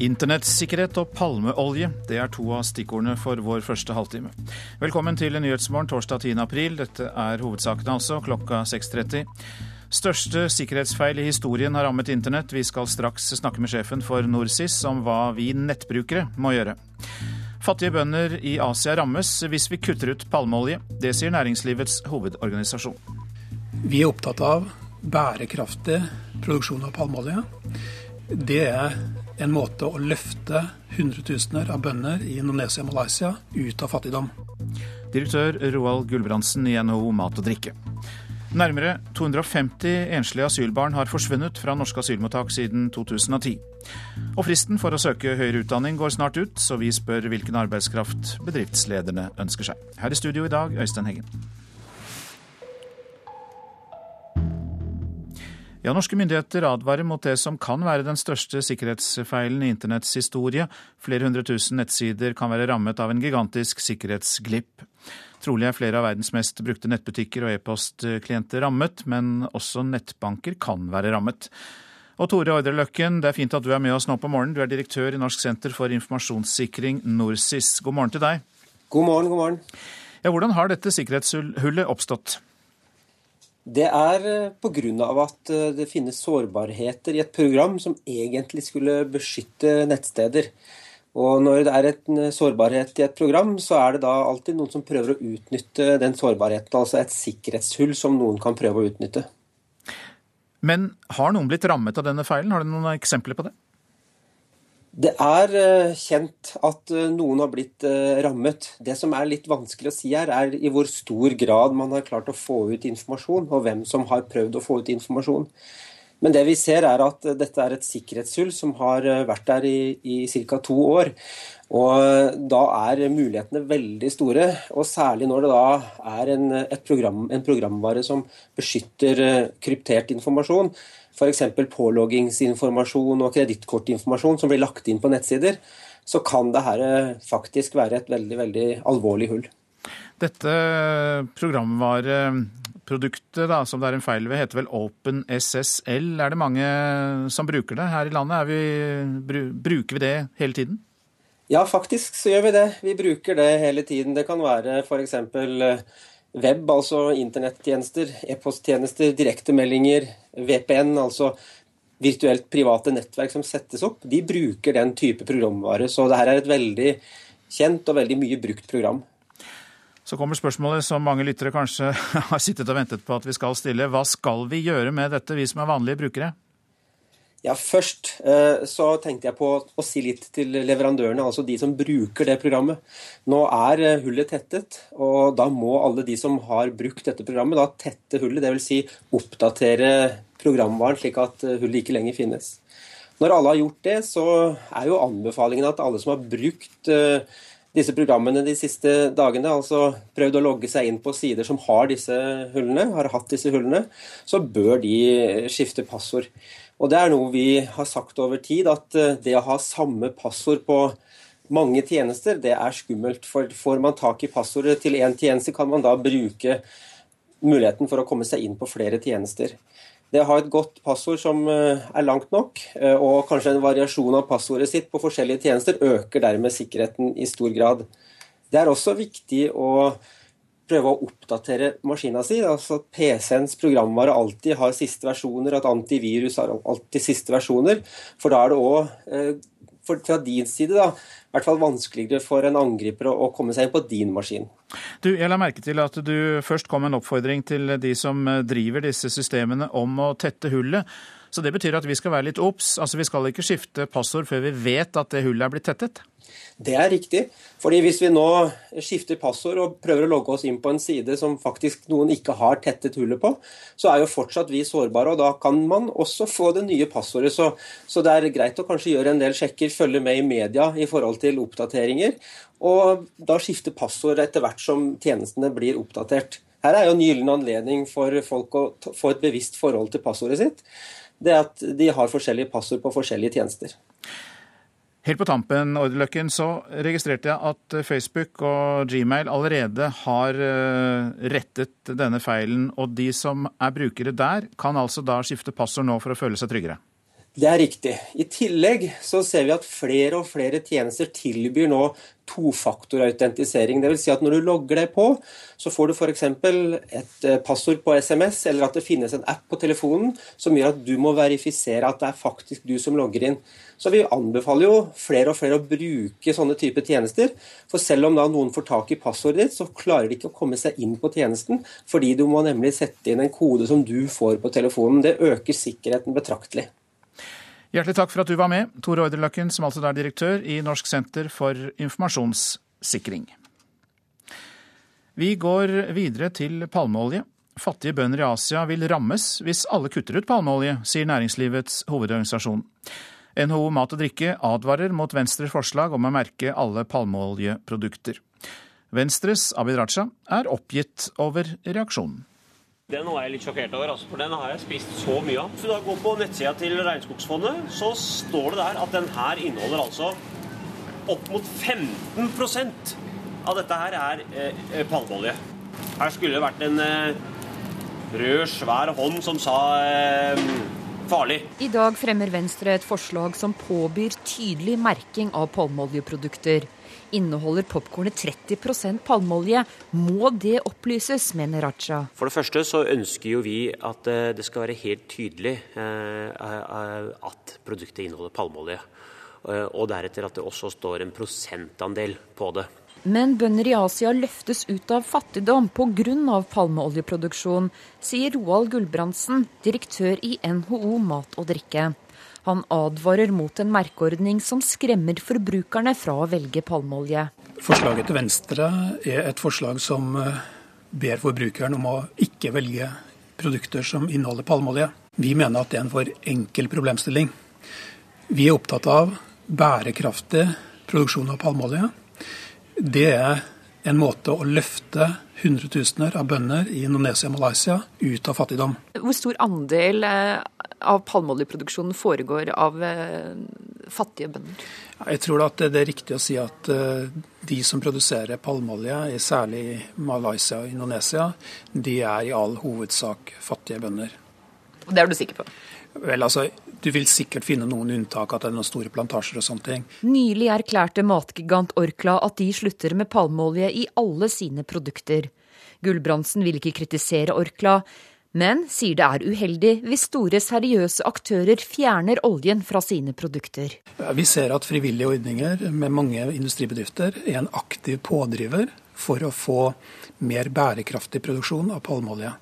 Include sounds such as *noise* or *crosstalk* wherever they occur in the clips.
Internettsikkerhet og palmeolje, det er to av stikkordene for vår første halvtime. Velkommen til Nyhetsmorgen torsdag 10. april. Dette er hovedsakene altså, klokka 6.30. Største sikkerhetsfeil i historien har rammet internett. Vi skal straks snakke med sjefen for NorSIS om hva vi nettbrukere må gjøre. Fattige bønder i Asia rammes hvis vi kutter ut palmeolje. Det sier næringslivets hovedorganisasjon. Vi er opptatt av bærekraftig produksjon av palmeolje. Det er en måte å løfte hundretusener av bønder i Indonesia og Malaysia ut av fattigdom. Direktør Roald Gulbrandsen i NHO Mat og drikke. Nærmere 250 enslige asylbarn har forsvunnet fra norske asylmottak siden 2010. Og fristen for å søke høyere utdanning går snart ut, så vi spør hvilken arbeidskraft bedriftslederne ønsker seg. Her i studio i dag, Øystein Heggen. Ja, Norske myndigheter advarer mot det som kan være den største sikkerhetsfeilen i internetts historie. Flere hundre tusen nettsider kan være rammet av en gigantisk sikkerhetsglipp. Trolig er flere av verdens mest brukte nettbutikker og e-postklienter rammet, men også nettbanker kan være rammet. Og Tore Ordre Løkken, det er fint at du er med oss nå på morgenen. Du er direktør i Norsk senter for informasjonssikring, NorSIS. God morgen til deg. God morgen, god morgen. Ja, Hvordan har dette sikkerhetshullet oppstått? Det er eh, pga. at eh, det finnes sårbarheter i et program som egentlig skulle beskytte nettsteder. Og når det er en eh, sårbarhet i et program, så er det da alltid noen som prøver å utnytte den sårbarheten. Altså et sikkerhetshull som noen kan prøve å utnytte. Men har noen blitt rammet av denne feilen? Har du noen eksempler på det? Det er eh, kjent at eh, noen har blitt eh, rammet. Det som er litt vanskelig å si her, er i hvor stor grad man har klart å få ut informasjon, og hvem som har prøvd å få ut informasjon. Men det vi ser er at dette er et sikkerhetshull som har vært der i, i ca. to år. Og da er mulighetene veldig store, og særlig når det da er en, program, en programvare som beskytter kryptert informasjon, f.eks. påloggingsinformasjon og kredittkortinformasjon som blir lagt inn på nettsider, så kan det her eh, faktisk være et veldig, veldig alvorlig hull. Dette programvareproduktet da, som det er en feil ved, heter vel OpenSSL. Er det mange som bruker det her i landet? Vi, bruker vi det hele tiden? Ja, faktisk så gjør vi det. Vi bruker det hele tiden. Det kan være f.eks web, altså internettjenester, e-posttjenester, direktemeldinger, VPN, altså virtuelt private nettverk som settes opp, de bruker den type programvare. Så det her er et veldig kjent og veldig mye brukt program. Så kommer spørsmålet som mange lyttere kanskje *laughs* har sittet og ventet på at vi skal stille. Hva skal vi gjøre med dette, vi som er vanlige brukere? Ja, Først eh, så tenkte jeg på å si litt til leverandørene, altså de som bruker det programmet. Nå er eh, hullet tettet, og da må alle de som har brukt dette programmet, da tette hullet. Dvs. Si oppdatere programvaren slik at eh, hullet ikke lenger finnes. Når alle har gjort det, så er jo anbefalingen at alle som har brukt disse programmene de siste dagene, altså prøvd å logge seg inn på sider som har disse hullene, har hatt disse hullene, så bør de skifte passord. Og det er noe vi har sagt over tid, at eh, det å ha samme passord på mange tjenester, det er skummelt. For får man tak i passordet til én tjeneste, kan man da bruke muligheten for å komme seg inn på flere tjenester. Det å ha et godt passord som eh, er langt nok, eh, og kanskje en variasjon av passordet sitt på forskjellige tjenester, øker dermed sikkerheten i stor grad. Det er også viktig å prøve å oppdatere maskina si. altså At PC-ens programvare alltid har siste versjoner, at antivirus har alltid siste versjoner. For da er det òg, eh, fra din side, da, i hvert fall vanskeligere for en angriper å komme seg inn på din maskin. Du, Jeg la merke til at du først kom en oppfordring til de som eh, driver disse systemene om å tette hullet. Så det betyr at vi skal være litt obs. Altså, vi skal ikke skifte passord før vi vet at det hullet er blitt tettet? Det er riktig. Fordi hvis vi nå skifter passord og prøver å logge oss inn på en side som faktisk noen ikke har tettet hullet på, så er jo fortsatt vi sårbare, og da kan man også få det nye passordet. Så, så det er greit å kanskje gjøre en del sjekker, følge med i media i forhold til oppdateringer, og da skifte passord etter hvert som tjenestene blir oppdatert. Her er jo en gyllen anledning for folk å få et bevisst forhold til passordet sitt. Det er at de har forskjellige passord på forskjellige tjenester. Helt på tampen Ordeløkken, så registrerte jeg at Facebook og Gmail allerede har eh, rettet denne feilen. Og de som er brukere der, kan altså da skifte passord nå for å føle seg tryggere? Det er riktig. I tillegg så ser vi at flere og flere tjenester tilbyr nå tofaktorautentisering. Dvs. Si at når du logger deg på, så får du f.eks. et eh, passord på SMS, eller at det finnes en app på telefonen som gjør at du må verifisere at det er faktisk du som logger inn. Så vi anbefaler jo flere og flere å bruke sånne typer tjenester. For selv om da noen får tak i passordet ditt, så klarer de ikke å komme seg inn på tjenesten, fordi du må nemlig sette inn en kode som du får på telefonen. Det øker sikkerheten betraktelig. Hjertelig takk for at du var med, Tore Orderløkken, som altså er direktør i Norsk senter for informasjonssikring. Vi går videre til palmeolje. Fattige bønder i Asia vil rammes hvis alle kutter ut palmeolje, sier næringslivets hovedorganisasjon. NHO Mat og Drikke advarer mot Venstres forslag om å merke alle palmeoljeprodukter. Venstres Abid Raja er oppgitt over reaksjonen. Den var jeg litt sjokkert over, altså, for den har jeg spist så mye av. Hvis du da går på nettsida til Regnskogsfondet, så står det der at den her inneholder altså opp mot 15 av dette her er eh, palmeolje. Her skulle det vært en eh, rød, svær hånd som sa eh, farlig. I dag fremmer Venstre et forslag som påbyr tydelig merking av palmeoljeprodukter. Inneholder popkornet 30% palmeolje, må det opplyses, mener Raja. For det første så ønsker jo vi at eh, det skal være helt tydelig eh, eh, at produktet inneholder palmeolje. Og deretter at det også står en prosentandel på det. Men bønder i Asia løftes ut av fattigdom pga. palmeoljeproduksjon, sier Roald Gulbrandsen, direktør i NHO Mat og drikke. Han advarer mot en merkeordning som skremmer forbrukerne fra å velge palmeolje. Forslaget til Venstre er et forslag som eh, ber forbrukeren om å ikke velge produkter som inneholder palmeolje. Vi mener at det er en for enkel problemstilling. Vi er opptatt av bærekraftig produksjon av palmeolje. Det er en måte å løfte hundretusener av bønder i Indonesia og Malaysia ut av fattigdom. Hvor stor andel eh, av palmeoljeproduksjonen foregår av eh, fattige bønder? Jeg tror at det er riktig å si at eh, de som produserer palmeolje, særlig i Malaysia og Indonesia, de er i all hovedsak fattige bønder. Det er du sikker på? Vel, altså, Du vil sikkert finne noen unntak, at det er noen store plantasjer og sånne ting. Nylig erklærte matgigant Orkla at de slutter med palmeolje i alle sine produkter. Gulbrandsen vil ikke kritisere Orkla, men sier det er uheldig hvis store, seriøse aktører fjerner oljen fra sine produkter. Vi ser at frivillige ordninger med mange industribedrifter er en aktiv pådriver for å få mer bærekraftig produksjon av palmeolje.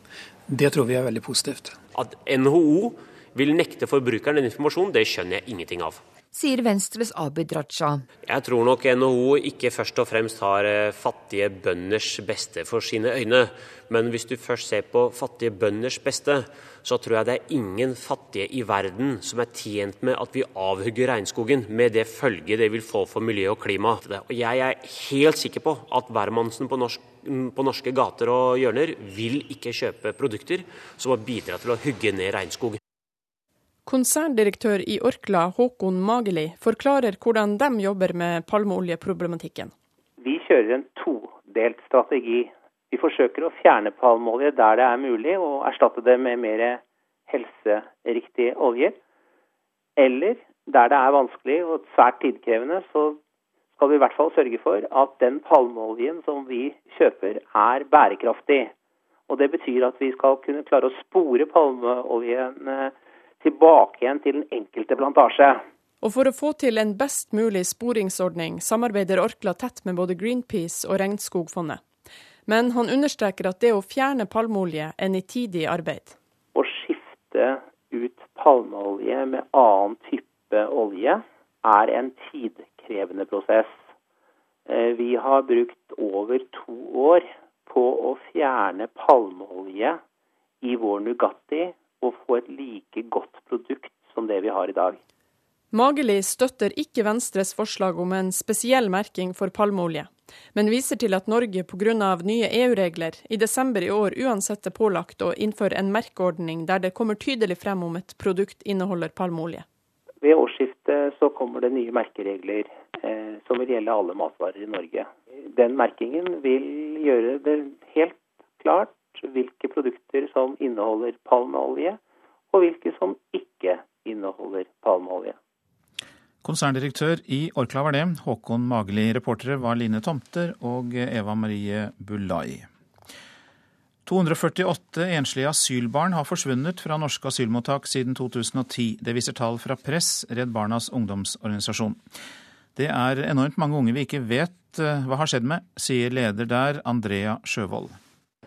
Det tror vi er veldig positivt. At NHO vil nekte forbrukeren den informasjonen, det skjønner jeg ingenting av sier Venstres Abid Raja. Jeg tror nok NHO ikke først og fremst har eh, fattige bønders beste for sine øyne. Men hvis du først ser på fattige bønders beste, så tror jeg det er ingen fattige i verden som er tjent med at vi avhugger regnskogen, med det følge det vil få for miljø og klima. Og jeg er helt sikker på at hvermannsen på, norsk, på norske gater og hjørner vil ikke kjøpe produkter som har bidratt til å hugge ned regnskog. Konserndirektør i Orkla, Håkon Mageli, forklarer hvordan de jobber med palmeoljeproblematikken. Vi kjører en todelt strategi. Vi forsøker å fjerne palmeolje der det er mulig, og erstatte det med mer helseriktige oljer. Eller der det er vanskelig og svært tidkrevende, så skal vi i hvert fall sørge for at den palmeoljen som vi kjøper, er bærekraftig. Og Det betyr at vi skal kunne klare å spore palmeoljen tilbake igjen til den enkelte plantasje. Og For å få til en best mulig sporingsordning samarbeider Orkla tett med både Greenpeace og Regnskogfondet. Men han understreker at det å fjerne palmeolje er nitidig arbeid. Å skifte ut palmeolje med annen type olje er en tidkrevende prosess. Eh, vi har brukt over to år på å fjerne palmeolje i vår Nugatti å få et like godt produkt som det vi har i dag. Mageli støtter ikke Venstres forslag om en spesiell merking for palmeolje, men viser til at Norge pga. nye EU-regler i desember i år uansett er pålagt å innføre en merkeordning der det kommer tydelig frem om et produkt inneholder palmeolje. Ved årsskiftet så kommer det nye merkeregler eh, som vil gjelde alle matvarer i Norge. Den merkingen vil gjøre det helt klart hvilke produkter som inneholder palmeolje, og hvilke som ikke inneholder palmeolje. Konserndirektør i Orkla var det, Håkon Mageli. Reportere var Line Tomter og Eva Marie Bulai. 248 enslige asylbarn har forsvunnet fra norske asylmottak siden 2010. Det viser tall fra Press, Redd Barnas ungdomsorganisasjon. Det er enormt mange unge vi ikke vet eh, hva har skjedd med, sier leder der, Andrea Sjøvold.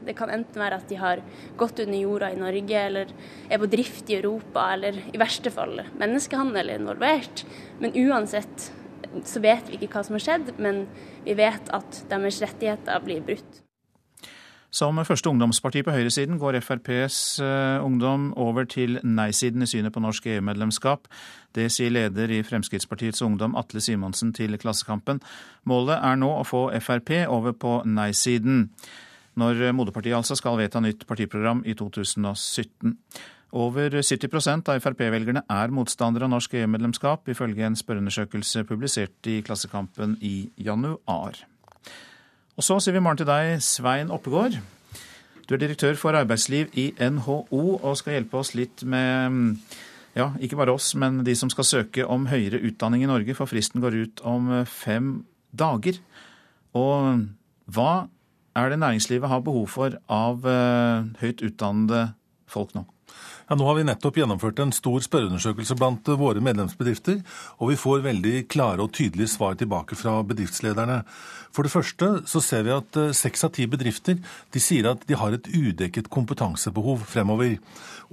Det kan enten være at de har gått under jorda i Norge, eller er på drift i Europa, eller i verste fall menneskehandel er involvert. Men uansett så vet vi ikke hva som har skjedd, men vi vet at deres rettigheter blir brutt. Som første ungdomsparti på høyresiden går FrPs eh, ungdom over til nei-siden i synet på norsk EU-medlemskap. Det sier leder i Fremskrittspartiets Ungdom Atle Simonsen til Klassekampen. Målet er nå å få Frp over på nei-siden, når moderpartiet altså skal vedta nytt partiprogram i 2017. Over 70% av Frp-velgerne er motstandere av norsk EU-medlemskap, ifølge en spørreundersøkelse publisert i Klassekampen i januar. Og så sier vi morgen til deg, Svein Oppegård. Du er direktør for arbeidsliv i NHO og skal hjelpe oss litt med ja, ikke bare oss, men de som skal søke om høyere utdanning i Norge, for fristen går ut om fem dager. Og hva er det næringslivet har behov for av uh, høyt utdannede folk nå? Ja, nå har vi nettopp gjennomført en stor spørreundersøkelse blant våre medlemsbedrifter, og vi får veldig klare og tydelige svar tilbake fra bedriftslederne. For det første så ser vi at eh, seks av ti bedrifter de sier at de har et udekket kompetansebehov fremover.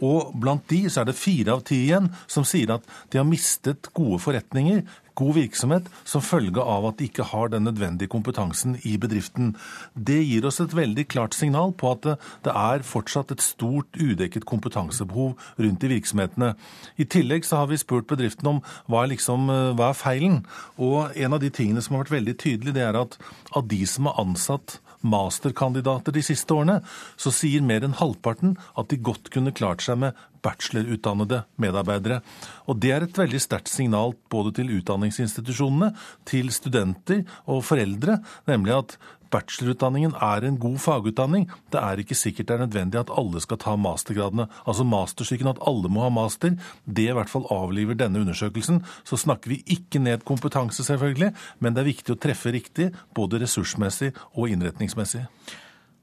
Og blant de så er det fire av ti igjen som sier at de har mistet gode forretninger god virksomhet som følge av at de ikke har den nødvendige kompetansen i bedriften. Det gir oss et veldig klart signal på at det er fortsatt et stort udekket kompetansebehov rundt i virksomhetene. I tillegg så har vi spurt bedriften om hva er, liksom, hva er feilen. Og en av de tingene som har vært veldig tydelig, det er at av de som har ansatt masterkandidater de siste årene, så sier mer enn halvparten at de godt kunne klart seg med bachelorutdannede medarbeidere. Og Det er et veldig sterkt signal både til utdanningsinstitusjonene, til studenter og foreldre, nemlig at bachelorutdanningen er en god fagutdanning. Det er ikke sikkert det er nødvendig at alle skal ta mastergradene. Altså masterstykken at alle må ha master, det i hvert fall avliver denne undersøkelsen. Så snakker vi ikke ned kompetanse, selvfølgelig, men det er viktig å treffe riktig, både ressursmessig og innretningsmessig.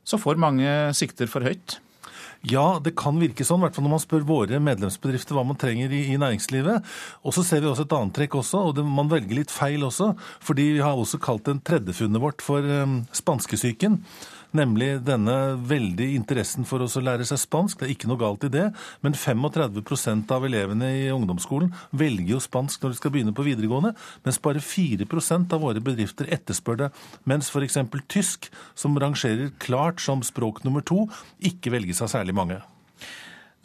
Så får mange sikter for høyt? Ja, det kan virke sånn, i hvert fall når man spør våre medlemsbedrifter hva man trenger i, i næringslivet. Og så ser vi også et annet trekk også, og det, man velger litt feil også. Fordi vi har også kalt den tredjefunnet vårt for um, spanskesyken. Nemlig denne veldig interessen for å lære seg spansk. Det er ikke noe galt i det. Men 35% av elevene i ungdomsskolen velger jo spansk når de skal begynne på videregående, mens bare 4% av våre bedrifter etterspør det. Mens f.eks. tysk, som rangerer klart som språk nummer to, ikke velges av særlig mange.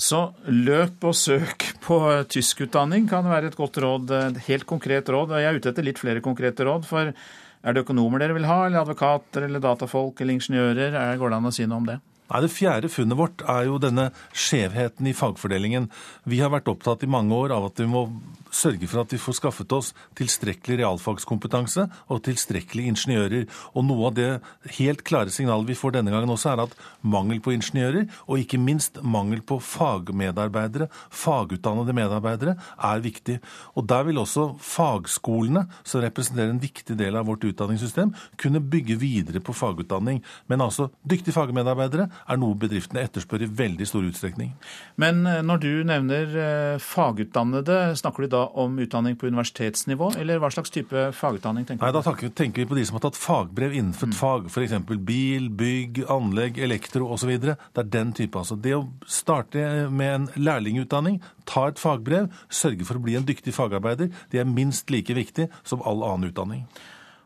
Så løp og søk på tyskutdanning kan være et godt råd, et helt konkret råd. Og jeg er ute etter litt flere konkrete råd. for er det økonomer dere vil ha, eller advokater, eller datafolk, eller ingeniører? Går det an å si noe om det? Nei, Det fjerde funnet vårt er jo denne skjevheten i fagfordelingen. Vi har vært opptatt i mange år av at vi må sørge for at vi får skaffet oss tilstrekkelig realfagskompetanse og tilstrekkelig ingeniører. Og noe av det helt klare signalet vi får denne gangen også, er at mangel på ingeniører, og ikke minst mangel på fagmedarbeidere, fagutdannede medarbeidere, er viktig. Og der vil også fagskolene, som representerer en viktig del av vårt utdanningssystem, kunne bygge videre på fagutdanning. Men altså, dyktige fagmedarbeidere er noe bedriftene etterspør i veldig stor utstrekning. Men eh, når du nevner eh, fagutdannede, snakker du da om utdanning på universitetsnivå, eller hva slags type fagutdanning tenker du? Nei, Da tenker vi på de som har tatt fagbrev innenfor et mm. fag, f.eks. bil, bygg, anlegg, elektro osv. Det er den type. altså. Det å starte med en lærlingutdanning, ta et fagbrev, sørge for å bli en dyktig fagarbeider, det er minst like viktig som all annen utdanning.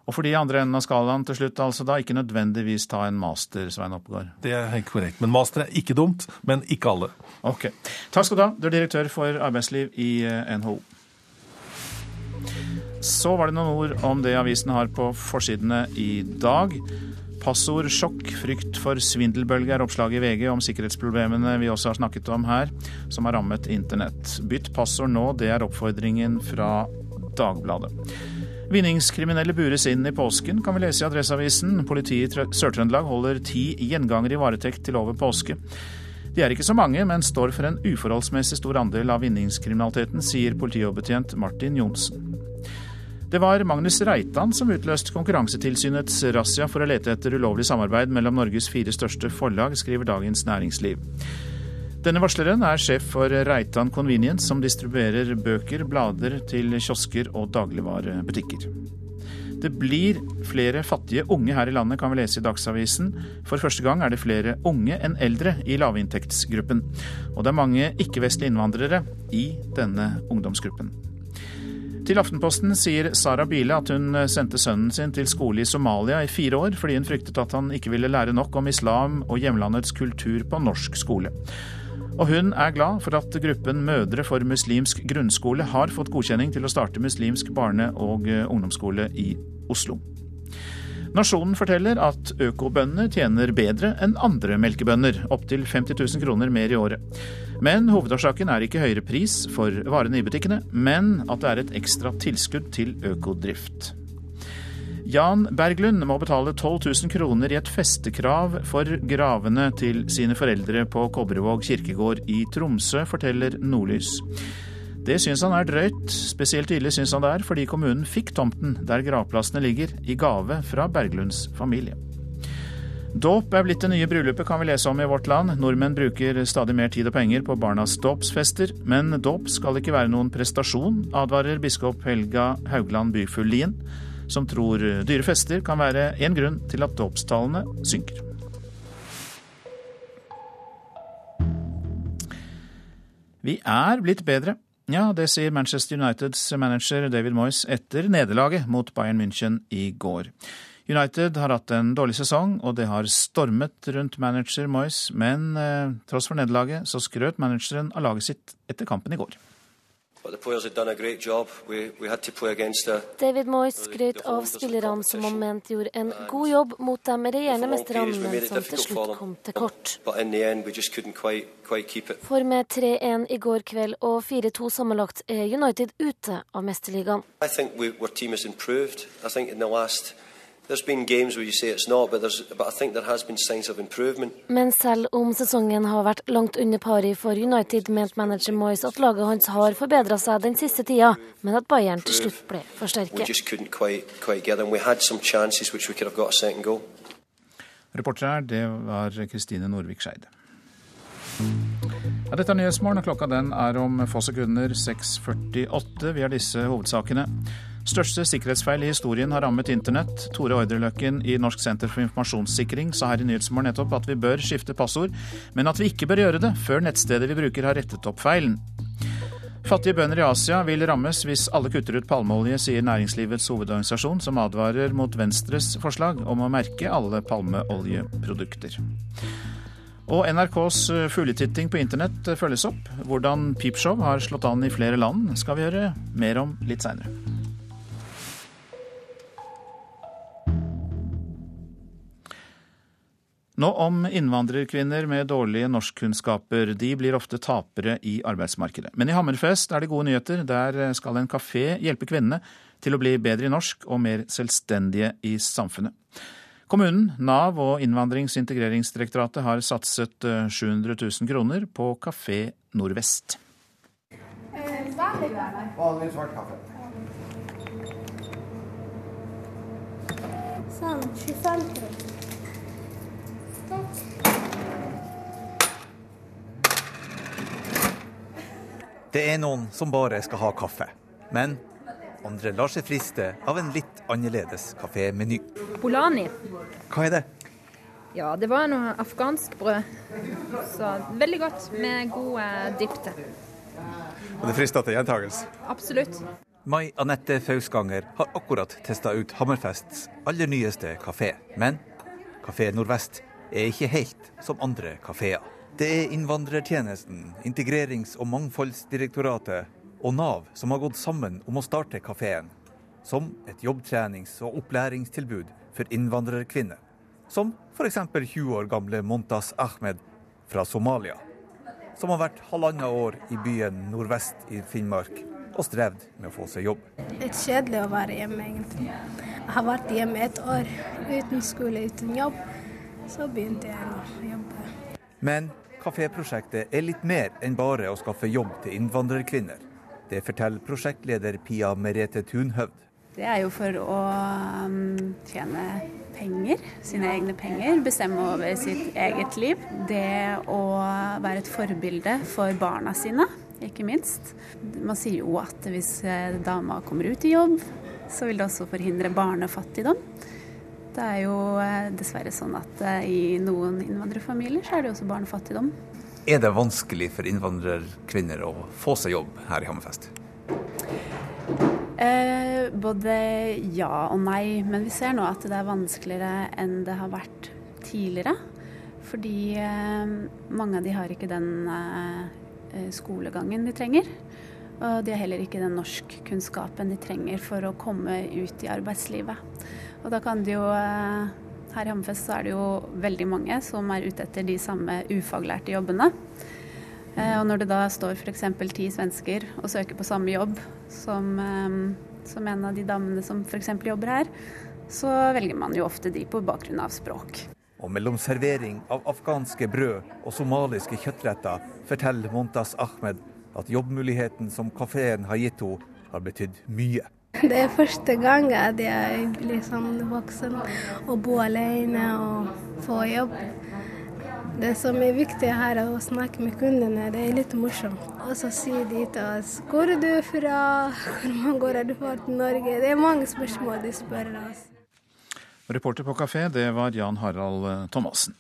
Og for de andre enden av skalaen til slutt, altså da ikke nødvendigvis ta en master, Svein Oppegård? Det er korrekt. Men master er ikke dumt, men ikke alle. Ok. Takk skal du ha. Du er direktør for arbeidsliv i eh, NHO. Så var det noen ord om det avisen har på forsidene i dag. Passord sjokk, frykt for svindelbølge er oppslaget i VG om sikkerhetsproblemene vi også har snakket om her, som har rammet internett. Bytt passord nå, det er oppfordringen fra Dagbladet. Vinningskriminelle bures inn i påsken, kan vi lese i Adresseavisen. Politiet i Sør-Trøndelag holder ti gjengangere i varetekt til over påske. De er ikke så mange, men står for en uforholdsmessig stor andel av vinningskriminaliteten, sier politioverbetjent Martin Johnsen. Det var Magnus Reitan som utløste Konkurransetilsynets razzia for å lete etter ulovlig samarbeid mellom Norges fire største forlag, skriver Dagens Næringsliv. Denne varsleren er sjef for Reitan Convenience, som distribuerer bøker, blader til kiosker og dagligvarebutikker. Det blir flere fattige unge her i landet, kan vi lese i Dagsavisen. For første gang er det flere unge enn eldre i lavinntektsgruppen. Og det er mange ikke-vestlige innvandrere i denne ungdomsgruppen. Til Aftenposten sier Sara Bile at hun sendte sønnen sin til skole i Somalia i fire år fordi hun fryktet at han ikke ville lære nok om islam og hjemlandets kultur på norsk skole. Og hun er glad for at gruppen Mødre for muslimsk grunnskole har fått godkjenning til å starte muslimsk barne- og ungdomsskole i Oslo. Nasjonen forteller at økobøndene tjener bedre enn andre melkebønder, opptil 50 000 kroner mer i året. Men hovedårsaken er ikke høyere pris for varene i butikkene, men at det er et ekstra tilskudd til økodrift. Jan Berglund må betale 12 000 kroner i et festekrav for gravene til sine foreldre på Kobbervåg kirkegård i Tromsø, forteller Nordlys. Det syns han er drøyt. Spesielt ille syns han det er fordi kommunen fikk tomten der gravplassene ligger, i gave fra Berglunds familie. Dåp er blitt det nye bryllupet, kan vi lese om i Vårt Land. Nordmenn bruker stadig mer tid og penger på barnas dåpsfester, men dåp skal ikke være noen prestasjon, advarer biskop Helga Haugland Byfull Lien, som tror dyre fester kan være én grunn til at dåpstallene synker. Vi er blitt bedre. Ja, det sier Manchester Uniteds manager David Moyes etter nederlaget mot Bayern München i går. United har hatt en dårlig sesong, og det har stormet rundt manager Moyes, men eh, tross for nederlaget så skrøt manageren av laget sitt etter kampen i går. David Moyes skrøt av spillerne som om ment gjorde en god jobb mot de regjerende mesterne, men som til slutt kom til kort. For med 3-1 i går kveld og 4-2 sammenlagt er United ute av Mesterligaen. Men selv om sesongen har vært langt under pari for United, mente manager Moyes at laget hans har forbedra seg den siste tida, men at Bayern til slutt ble for sterke. Reporter her, det var Kristine Norvik Skeide. Ja, dette er Nyhetsmorgen, og klokka den er om få sekunder 6.48. Vi har disse hovedsakene. Største sikkerhetsfeil i historien har rammet internett. Tore Ordreløkken i Norsk senter for informasjonssikring sa her i Nyhetsmorgen nettopp at vi bør skifte passord, men at vi ikke bør gjøre det før nettstedet vi bruker har rettet opp feilen. Fattige bønder i Asia vil rammes hvis alle kutter ut palmeolje, sier Næringslivets hovedorganisasjon, som advarer mot Venstres forslag om å merke alle palmeoljeprodukter. Og NRKs fugletitting på internett følges opp. Hvordan Peepshow har slått an i flere land, skal vi høre mer om litt seinere. Nå om innvandrerkvinner med dårlige norskkunnskaper. De blir ofte tapere i arbeidsmarkedet. Men i Hammerfest er det gode nyheter. Der skal en kafé hjelpe kvinnene til å bli bedre i norsk og mer selvstendige i samfunnet. Kommunen, Nav og Innvandrings- og integreringsdirektoratet har satset 700 000 kroner på Kafé Nordvest. Vanlig svart kaffe. Sånn, 25 kroner. Det er noen som bare skal ha kaffe. Men andre lar seg friste av en litt annerledes kafémeny. Bolani. Hva er det? Ja, det var noe afghansk brød. Så veldig godt med god eh, dipp til. Og det frister til gjentakelse? Absolutt. Mai Anette Fausganger har akkurat testa ut Hammerfests aller nyeste kafé. Men Kafé Nordvest er ikke helt som andre kafeer. Det er Innvandrertjenesten, Integrerings- og mangfoldsdirektoratet og Nav som har gått sammen om å starte kafeen. Som et jobbtrenings- og opplæringstilbud for innvandrerkvinner. Som f.eks. 20 år gamle Montas Ahmed fra Somalia. Som har vært halvannet år i byen nordvest i Finnmark og strevd med å få seg jobb. Litt kjedelig å være hjemme, egentlig. Jeg har vært hjemme et år uten skole, uten jobb. Så begynte jeg å jobbe. Men Kaféprosjektet er litt mer enn bare å skaffe jobb til innvandrerkvinner. Det forteller prosjektleder Pia Merete Tunhøvd. Det er jo for å um, tjene penger, sine egne penger, bestemme over sitt eget liv. Det å være et forbilde for barna sine, ikke minst. Man sier jo at hvis eh, dama kommer ut i jobb, så vil det også forhindre barnefattigdom. Det er jo eh, dessverre sånn at eh, i noen innvandrerfamilier så er det også barnefattigdom. Er det vanskelig for innvandrerkvinner å få seg jobb her i Hammerfest? Eh, både ja og nei, men vi ser nå at det er vanskeligere enn det har vært tidligere. Fordi eh, mange av de har ikke den eh, skolegangen de trenger. Og de har heller ikke den norskkunnskapen de trenger for å komme ut i arbeidslivet. Og da kan det jo eh, Her i Hammerfest så er det jo veldig mange som er ute etter de samme ufaglærte jobbene. Eh, og når det da står f.eks. ti svensker og søker på samme jobb som, eh, som en av de damene som f.eks. jobber her, så velger man jo ofte de på bakgrunn av språk. Og mellom servering av afghanske brød og somaliske kjøttretter forteller Montas Ahmed at jobbmuligheten som kafeen har gitt henne, har betydd mye. *laughs* Det er første gang at jeg blir sånn voksen og bor alene og får jobb. Det som er viktig her, er å snakke med kundene. Det er litt morsomt. Og så sier de til oss hvor er du fra, *laughs* hvor mange år har du vært i Norge? Det er mange spørsmål de spør oss. Reporter på kafé, det var Jan Harald Thomassen.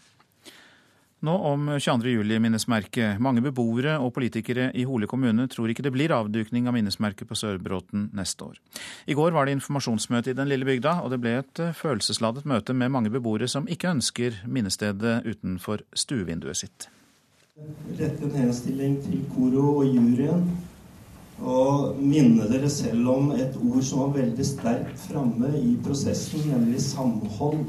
Nå om 22.07-minnesmerket. Mange beboere og politikere i Hole kommune tror ikke det blir avdukning av minnesmerket på Sørbråten neste år. I går var det informasjonsmøte i den lille bygda, og det ble et eh, følelsesladet møte med mange beboere som ikke ønsker minnestedet utenfor stuevinduet sitt. Rette en henstilling til Koro og juryen og minne dere selv om et ord som var veldig sterkt framme i prosessen, nemlig samhold.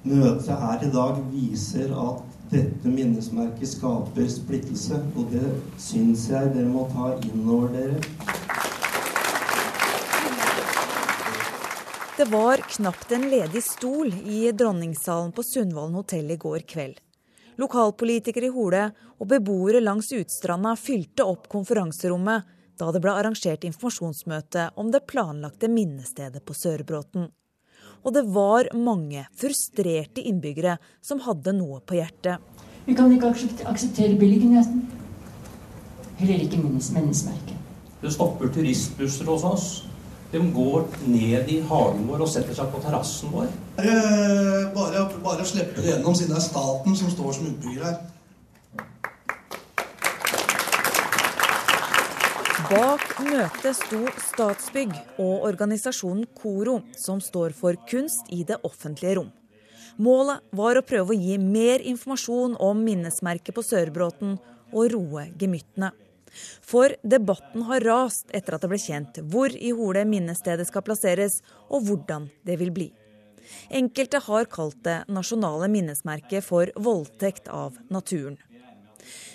Møtet her i dag viser at dette minnesmerket skaper splittelse, og det syns jeg dere må ta inn over dere. Det var knapt en ledig stol i dronningsalen på Sundvolden hotell i går kveld. Lokalpolitikere i Hole og beboere langs Utstranda fylte opp konferanserommet da det ble arrangert informasjonsmøte om det planlagte minnestedet på Sørbråten og det var mange frustrerte innbyggere som hadde noe på hjertet. Vi kan ikke akseptere beliggenheten. Heller ikke minnesmerket. Det stopper turistbusser hos oss. De går ned i hagen vår og setter seg på terrassen vår. Bare, bare slippe det gjennom, siden det er staten som står som utbygger her. Bak møtet sto Statsbygg og organisasjonen KORO, som står for kunst i det offentlige rom. Målet var å prøve å gi mer informasjon om minnesmerket på Sørbråten og roe gemyttene. For debatten har rast etter at det ble kjent hvor i Hole minnestedet skal plasseres, og hvordan det vil bli. Enkelte har kalt det nasjonale minnesmerket for voldtekt av naturen.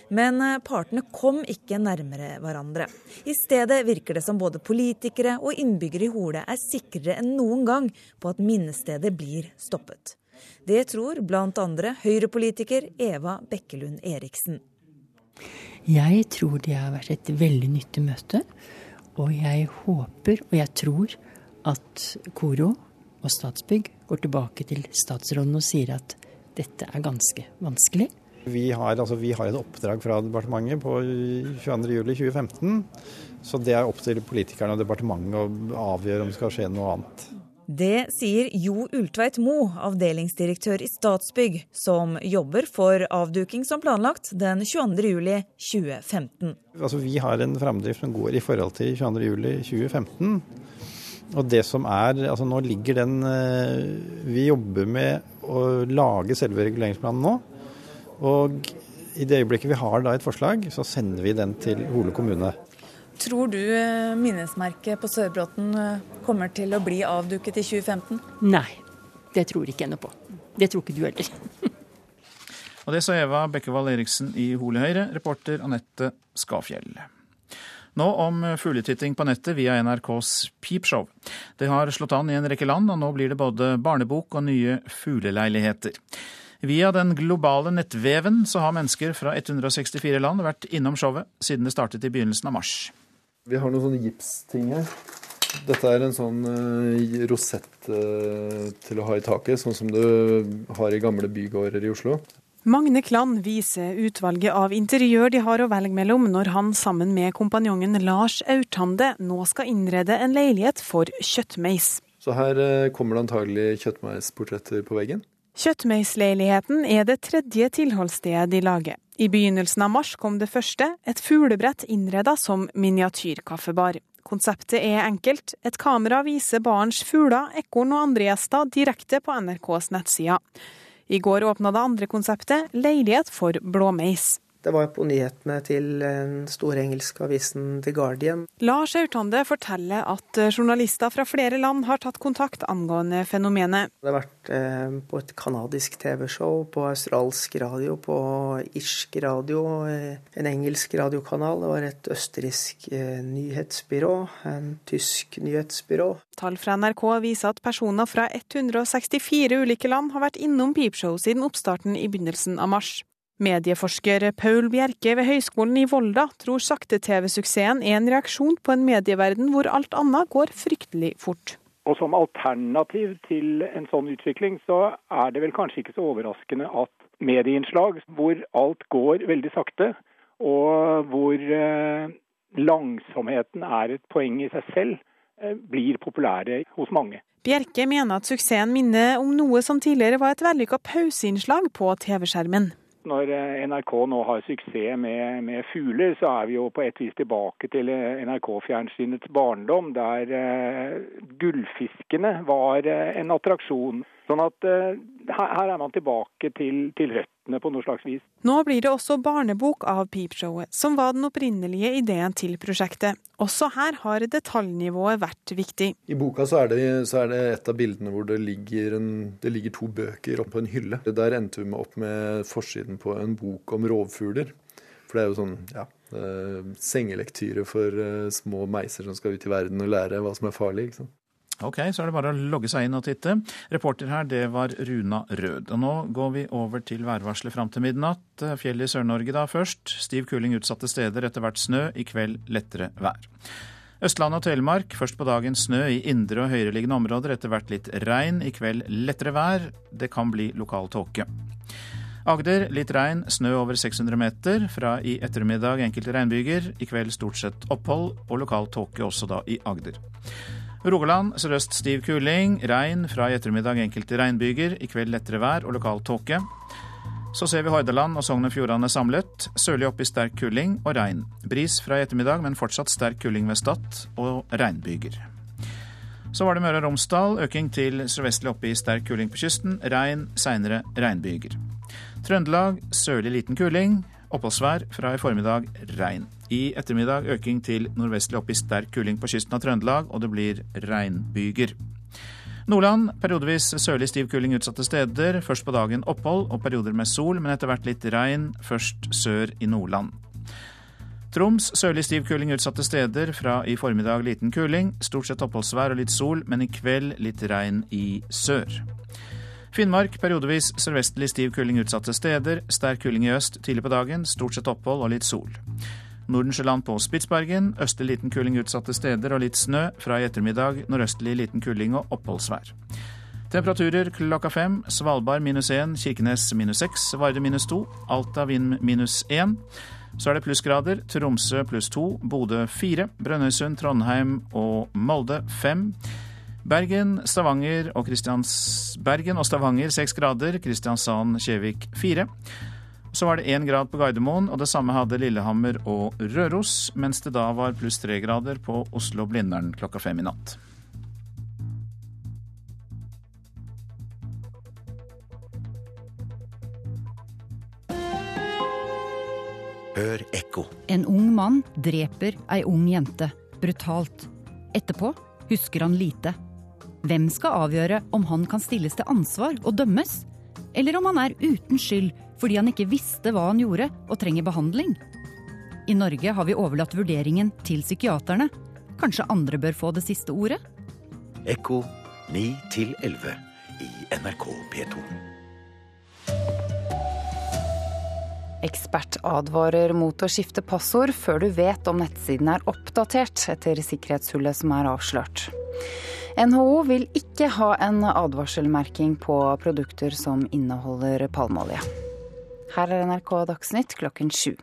Men eh, partene kom ikke nærmere hverandre. I stedet virker det som både politikere og innbyggere i Hole er sikrere enn noen gang på at minnestedet blir stoppet. Det tror bl.a. Høyre-politiker Eva Bekkelund Eriksen. Jeg tror det har vært et veldig nyttig møte. Og jeg håper og jeg tror at Koro og Statsbygg går tilbake til statsråden og sier at dette er ganske vanskelig. Vi har, altså, vi har, et oppdrag fra departementet på 22.07.2015. Så det er opp til politikerne og departementet å avgjøre om det skal skje noe annet. Det sier Jo Ultveit Mo, avdelingsdirektør i Statsbygg, som jobber for avduking som planlagt den 22.07.2015. Altså, vi har en framdrift som går i forhold til 22.07.2015. Og det som er, altså Nå ligger den eh, Vi jobber med å lage selve reguleringsplanen nå. Og i det øyeblikket vi har da et forslag, så sender vi den til Hole kommune. Tror du eh, minnesmerket på Sørbråten eh, kommer til å bli avduket i 2015? Nei, det tror ikke jeg noe på. Det tror ikke du heller. *laughs* Og det sa Eva Bekkevold Eriksen i Hole Høyre, reporter Anette Skafjell. Nå om fugletitting på nettet via NRKs Peepshow. Det har slått an i en rekke land, og nå blir det både barnebok og nye fugleleiligheter. Via den globale nettveven så har mennesker fra 164 land vært innom showet siden det startet i begynnelsen av mars. Vi har noen sånne gipsting her. Dette er en sånn uh, rosett uh, til å ha i taket, sånn som du har i gamle bygårder i Oslo. Magne Klann viser utvalget av interiør de har å velge mellom når han sammen med kompanjongen Lars Aurtande nå skal innrede en leilighet for kjøttmeis. Så her uh, kommer det antagelig kjøttmeisportretter på veggen. Kjøttmeisleiligheten er det tredje tilholdsstedet de lager. I begynnelsen av mars kom det første, et fuglebrett innreda som miniatyrkaffebar. Konseptet er enkelt. Et kamera viser barens fugler, ekorn og andre gjester direkte på NRKs nettsider. I går åpna det andre konseptet, Leilighet for blåmeis. Det var på nyhetene til den store engelske avisen The Guardian. Lars Autande forteller at journalister fra flere land har tatt kontakt angående fenomenet. Det har vært eh, på et canadisk TV-show, på australsk radio, på irsk radio, eh, en engelsk radiokanal. Det var et østerriksk eh, nyhetsbyrå, en tysk nyhetsbyrå. Tall fra NRK viser at personer fra 164 ulike land har vært innom Peepshow siden oppstarten i begynnelsen av mars. Medieforsker Paul Bjerke ved Høgskolen i Volda tror sakte-TV-suksessen er en reaksjon på en medieverden hvor alt annet går fryktelig fort. Og Som alternativ til en sånn utvikling, så er det vel kanskje ikke så overraskende at medieinnslag hvor alt går veldig sakte, og hvor eh, langsomheten er et poeng i seg selv, eh, blir populære hos mange. Bjerke mener at suksessen minner om noe som tidligere var et vellykka pauseinnslag på TV-skjermen når eh, NRK nå har suksess med, med, fugler, så er vi jo på et vis tilbake til eh, NRK-fjernsynets barndom, der uh, gullfiskene var uh, en attraksjon. Sånn at uh, her er man tilbake til, til, røttene på noe slags vis. Nå blir det også barnebok av Peepshowet, som var den opprinnelige ideen til prosjektet. Også her har detaljnivået vært viktig. I boka så er, det, så er det et av bildene hvor det ligger, en, det ligger to bøker oppå en hylle. Der endte vi med opp med forsiden på en bok om rovfugler. For det er jo sånn, ja, sengelektyre for små meiser som skal ut i verden og lære hva som er farlig. ikke sant? Ok, så er det bare å logge seg inn og titte. Reporter her, det var Runa Rød. Og nå går vi over til værvarselet fram til midnatt. Fjellet i Sør-Norge da først. Stiv kuling utsatte steder, etter hvert snø. I kveld lettere vær. Østlandet og Telemark først på dagen snø i indre og høyereliggende områder, etter hvert litt regn. I kveld lettere vær. Det kan bli lokal tåke. Agder litt regn, snø over 600 meter. Fra i ettermiddag enkelte regnbyger. I kveld stort sett opphold og lokal tåke også da i Agder. Rogaland sørøst stiv kuling. Regn fra i ettermiddag enkelte regnbyger. I kveld lettere vær og lokal tåke. Så ser vi Hordaland og Sogn og Fjordane samlet. Sørlig opp i sterk kuling og regn. Bris fra i ettermiddag, men fortsatt sterk kuling ved Stad og regnbyger. Så var det Møre og Romsdal. Øking til sørvestlig oppe i sterk kuling på kysten. Regn, seinere regnbyger. Trøndelag sørlig liten kuling. Oppholdsvær fra i formiddag regn. I ettermiddag øking til nordvestlig opp i sterk kuling på kysten av Trøndelag, og det blir regnbyger. Nordland periodevis sørlig stiv kuling utsatte steder. Først på dagen opphold og perioder med sol, men etter hvert litt regn, først sør i Nordland. Troms sørlig stiv kuling utsatte steder, fra i formiddag liten kuling. Stort sett oppholdsvær og litt sol, men i kveld litt regn i sør. Finnmark periodevis sørvestlig stiv kuling utsatte steder. Sterk kuling i øst tidlig på dagen, stort sett opphold og litt sol. Nordensjøland på Spitsbergen. Østlig liten kuling utsatte steder og litt snø. Fra i ettermiddag nordøstlig liten kuling og oppholdsvær. Temperaturer klokka fem. Svalbard minus én, Kirkenes minus seks, Varde minus to, Alta vind minus én. Så er det plussgrader. Tromsø pluss to, Bodø fire, Brønnøysund, Trondheim og Molde fem. Bergen, Stavanger og Bergen og Stavanger seks grader. Kristiansand, Kjevik fire. Så var det én grad på Gardermoen, og det samme hadde Lillehammer og Røros, mens det da var pluss tre grader på Oslo-Blindern klokka fem i natt. Hør ekko. En ung mann dreper ei ung jente. Brutalt. Etterpå husker han lite. Hvem skal avgjøre om han kan stilles til ansvar og dømmes? Eller om han er uten skyld fordi han ikke visste hva han gjorde og trenger behandling. I Norge har vi overlatt vurderingen til psykiaterne. Kanskje andre bør få det siste ordet? Ekko 9 11 i NRK P2. Ekspert advarer mot å skifte passord før du vet om nettsiden er oppdatert etter sikkerhetshullet som er avslørt. NHO vil ikke ha en advarselmerking på produkter som inneholder palmeolje. Her er NRK Dagsnytt klokken sju.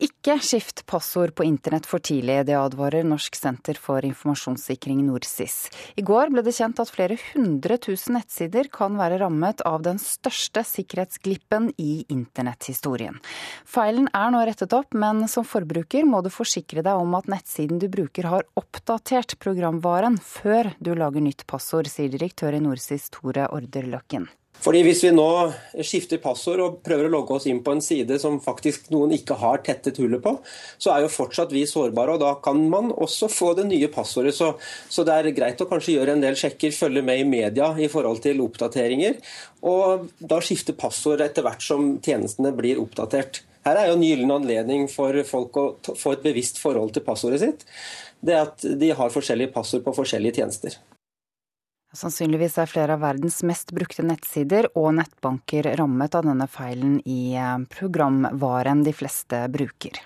Ikke skift passord på internett for tidlig, det advarer Norsk senter for informasjonssikring NorSIS. I går ble det kjent at flere hundre tusen nettsider kan være rammet av den største sikkerhetsglippen i internetthistorien. Feilen er nå rettet opp, men som forbruker må du forsikre deg om at nettsiden du bruker har oppdatert programvaren før du lager nytt passord, sier direktør i NorSIS Tore Order Løkken. Fordi Hvis vi nå skifter passord og prøver å logge oss inn på en side som faktisk noen ikke har tettet hullet på, så er jo fortsatt vi sårbare, og da kan man også få det nye passordet. Så, så det er greit å kanskje gjøre en del sjekker, følge med i media i forhold til oppdateringer, og da skifte passord etter hvert som tjenestene blir oppdatert. Her er jo en gyllen anledning for folk å få et bevisst forhold til passordet sitt. Det at de har forskjellige passord på forskjellige tjenester. Sannsynligvis er flere av verdens mest brukte nettsider og nettbanker rammet av denne feilen i eh, programvaren de fleste bruker.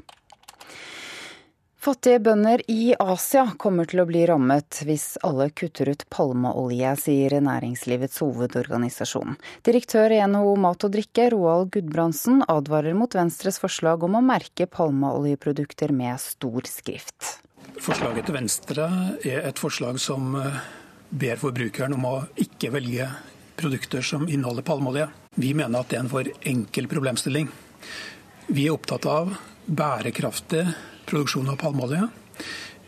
Fattige bønder i Asia kommer til å bli rammet hvis alle kutter ut palmeolje, sier næringslivets hovedorganisasjon. Direktør i NHO Mat og drikke, Roald Gudbrandsen, advarer mot Venstres forslag om å merke palmeoljeprodukter med stor skrift. Forslaget til Venstre er et forslag som eh, ber forbrukeren om å ikke velge produkter som inneholder palmeolje. Vi mener at det er en for enkel problemstilling. Vi er opptatt av bærekraftig produksjon av palmeolje.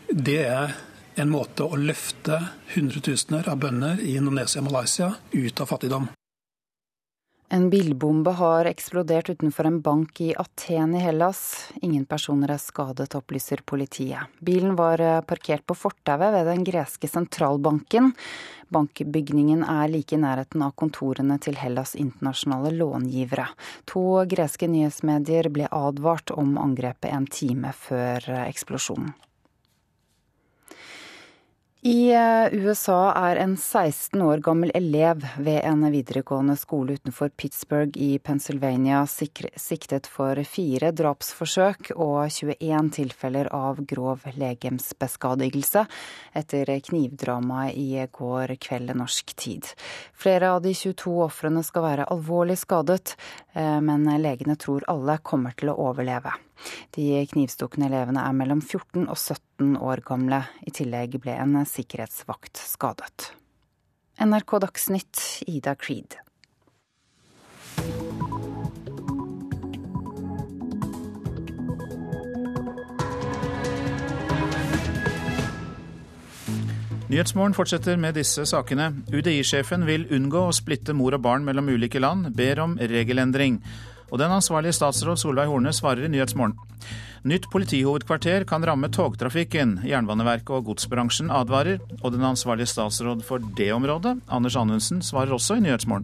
Det er en måte å løfte hundretusener av bønder i Indonesia og Malaysia ut av fattigdom. En bilbombe har eksplodert utenfor en bank i Aten i Hellas. Ingen personer er skadet, opplyser politiet. Bilen var eh, parkert på fortauet ved den greske sentralbanken. Bankbygningen er like i nærheten av kontorene til Hellas' internasjonale långivere. To greske nyhetsmedier ble advart om angrepet en time før eh, eksplosjonen. I eh, USA er en 16 år gammel elev ved en videregående skole utenfor Pittsburgh i Pennsylvania siktet for fire drapsforsøk og 21 tilfeller av grov legemsbeskadigelse etter knivdramaet i går kveld norsk tid. Flere av de 22 ofrene skal være alvorlig skadet, eh, men legene tror alle kommer til å overleve. De knivstukne elevene er mellom 14 og 17 år gamle. I tillegg ble en sikkerhetsvakt skadet. NRK Dagsnytt, Ida Creed. Nyhetsmorgen fortsetter med disse sakene. UDI-sjefen vil unngå å splitte mor og barn mellom ulike land, ber om regelendring. Og den ansvarlige statsråd Solveig Horne svarer i Nyhetsmorgen. Nytt politihovedkvarter kan ramme togtrafikken. Jernbaneverket og godsbransjen advarer. Og den ansvarlige statsråd for det området, Anders Anundsen, svarer også i Nyhetsmorgen.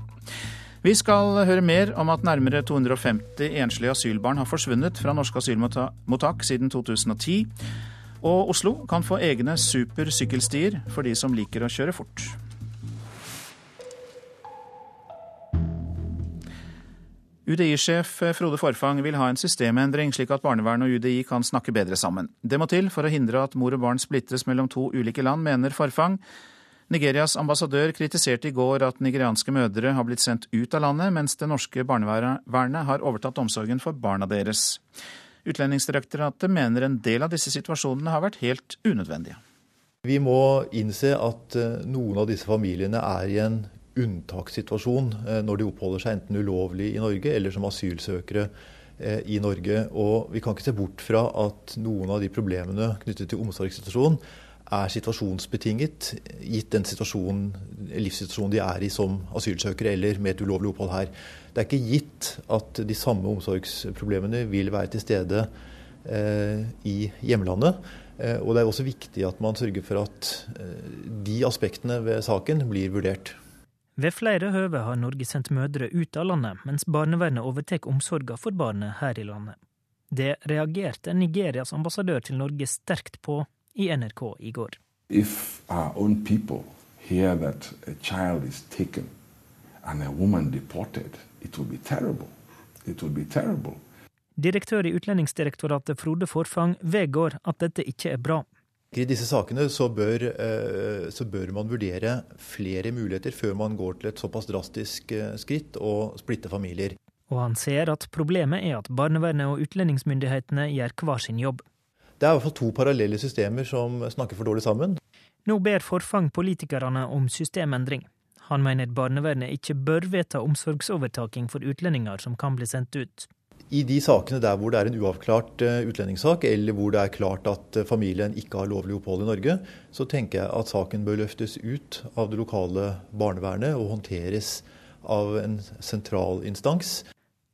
Vi skal høre mer om at nærmere 250 enslige asylbarn har forsvunnet fra norske asylmottak siden 2010. Og Oslo kan få egne supersykkelstier for de som liker å kjøre fort. UDI-sjef Frode Forfang vil ha en systemendring, slik at barnevernet og UDI kan snakke bedre sammen. Det må til for å hindre at mor og barn splittes mellom to ulike land, mener Forfang. Nigerias ambassadør kritiserte i går at nigerianske mødre har blitt sendt ut av landet, mens det norske barnevernet har overtatt omsorgen for barna deres. Utlendingsdirektoratet mener en del av disse situasjonene har vært helt unødvendige. Vi må innse at eh, noen av disse familiene er i en unntakssituasjon eh, når de oppholder seg enten ulovlig i Norge eller som asylsøkere eh, i Norge. Og vi kan ikke se bort fra at noen av de problemene knyttet til omsorgssituasjonen er situasjonsbetinget, gitt den livssituasjonen de er i som asylsøkere eller med et ulovlig opphold her. Det er ikke gitt at de samme omsorgsproblemene vil være til stede eh, i hjemlandet. Eh, og det er også viktig at man sørger for at eh, de aspektene ved saken blir vurdert. Ved flere høve har Norge sendt mødre ut av landet, mens barnevernet overtar omsorga for barnet her i landet. Det reagerte Nigerias ambassadør til Norge sterkt på i NRK i går. If our own people hear that a child is taken and a woman deported, it will be terrible. It will be terrible. Direktør i Utlendingsdirektoratet Frode Forfang vedgår at dette ikke er bra. I disse sakene så bør, eh, så bør, man vurdere flere muligheter før man går til et såpass drastisk eh, skritt og splitte familier. Og han ser at problemet er at barnevernet og utlendingsmyndighetene gjør hver sin jobb. Det er i hvert fall to parallelle systemer som snakker for dårlig sammen. Nå ber Forfang politikerne om systemendring. Han mener barnevernet ikke bør vedta omsorgsovertaking for utlendinger som kan bli sendt ut. I de sakene der hvor det er en uavklart eh, utlendingssak, eller hvor det er klart at eh, familien ikke har lovlig opphold i Norge, så tenker jeg at saken bør løftes ut av det lokale barnevernet og håndteres av en sentral instans.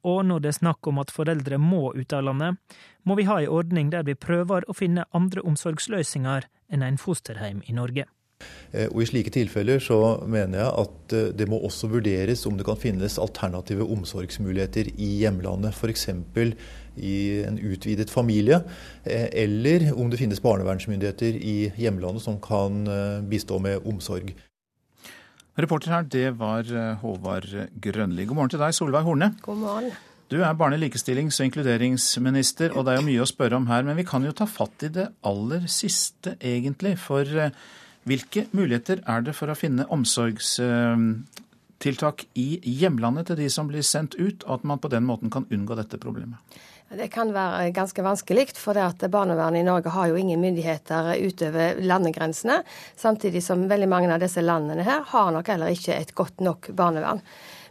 Og når det er snakk om at foreldre må ut av landet, må vi ha en ordning der vi prøver å finne andre omsorgsløsninger enn en fosterheim i Norge. Eh, og I slike tilfeller så mener jeg at eh, det må også vurderes om det kan finnes alternative omsorgsmuligheter i hjemlandet. F.eks. i en utvidet familie, eh, eller om det finnes barnevernsmyndigheter i hjemlandet som kan bistå med omsorg. Reporter her, det var Håvard Grønli. God morgen til deg, Solveig Horne. God morgen. Du er barne-, likestillings- og inkluderingsminister, og det er jo mye å spørre om her. Men vi kan jo ta fatt i det aller siste, egentlig. For hvilke muligheter er det for å finne omsorgstiltak i hjemlandet til de som blir sendt ut, og at man på den måten kan unngå dette problemet? Det kan være ganske vanskelig, for det at barnevernet i Norge har jo ingen myndigheter utover landegrensene. Samtidig som veldig mange av disse landene her har nok heller ikke et godt nok barnevern.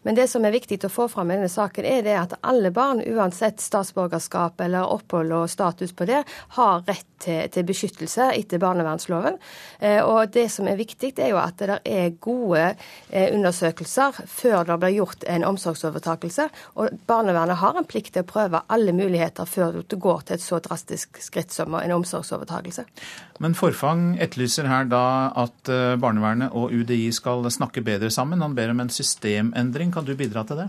Men det som er viktig å få fram i denne saken, er det at alle barn, uansett statsborgerskap eller opphold og status på det, har rett til, til beskyttelse etter barnevernsloven. Eh, og det som er viktig, er jo at det er gode eh, undersøkelser før det blir gjort en omsorgsovertakelse. Og barnevernet har en plikt til å prøve alle muligheter før du går til et så drastisk skritt som en omsorgsovertakelse. Men Forfang etterlyser her da at eh, barnevernet og UDI skal snakke bedre sammen. Han ber om en systemendring. Kan du bidra til det?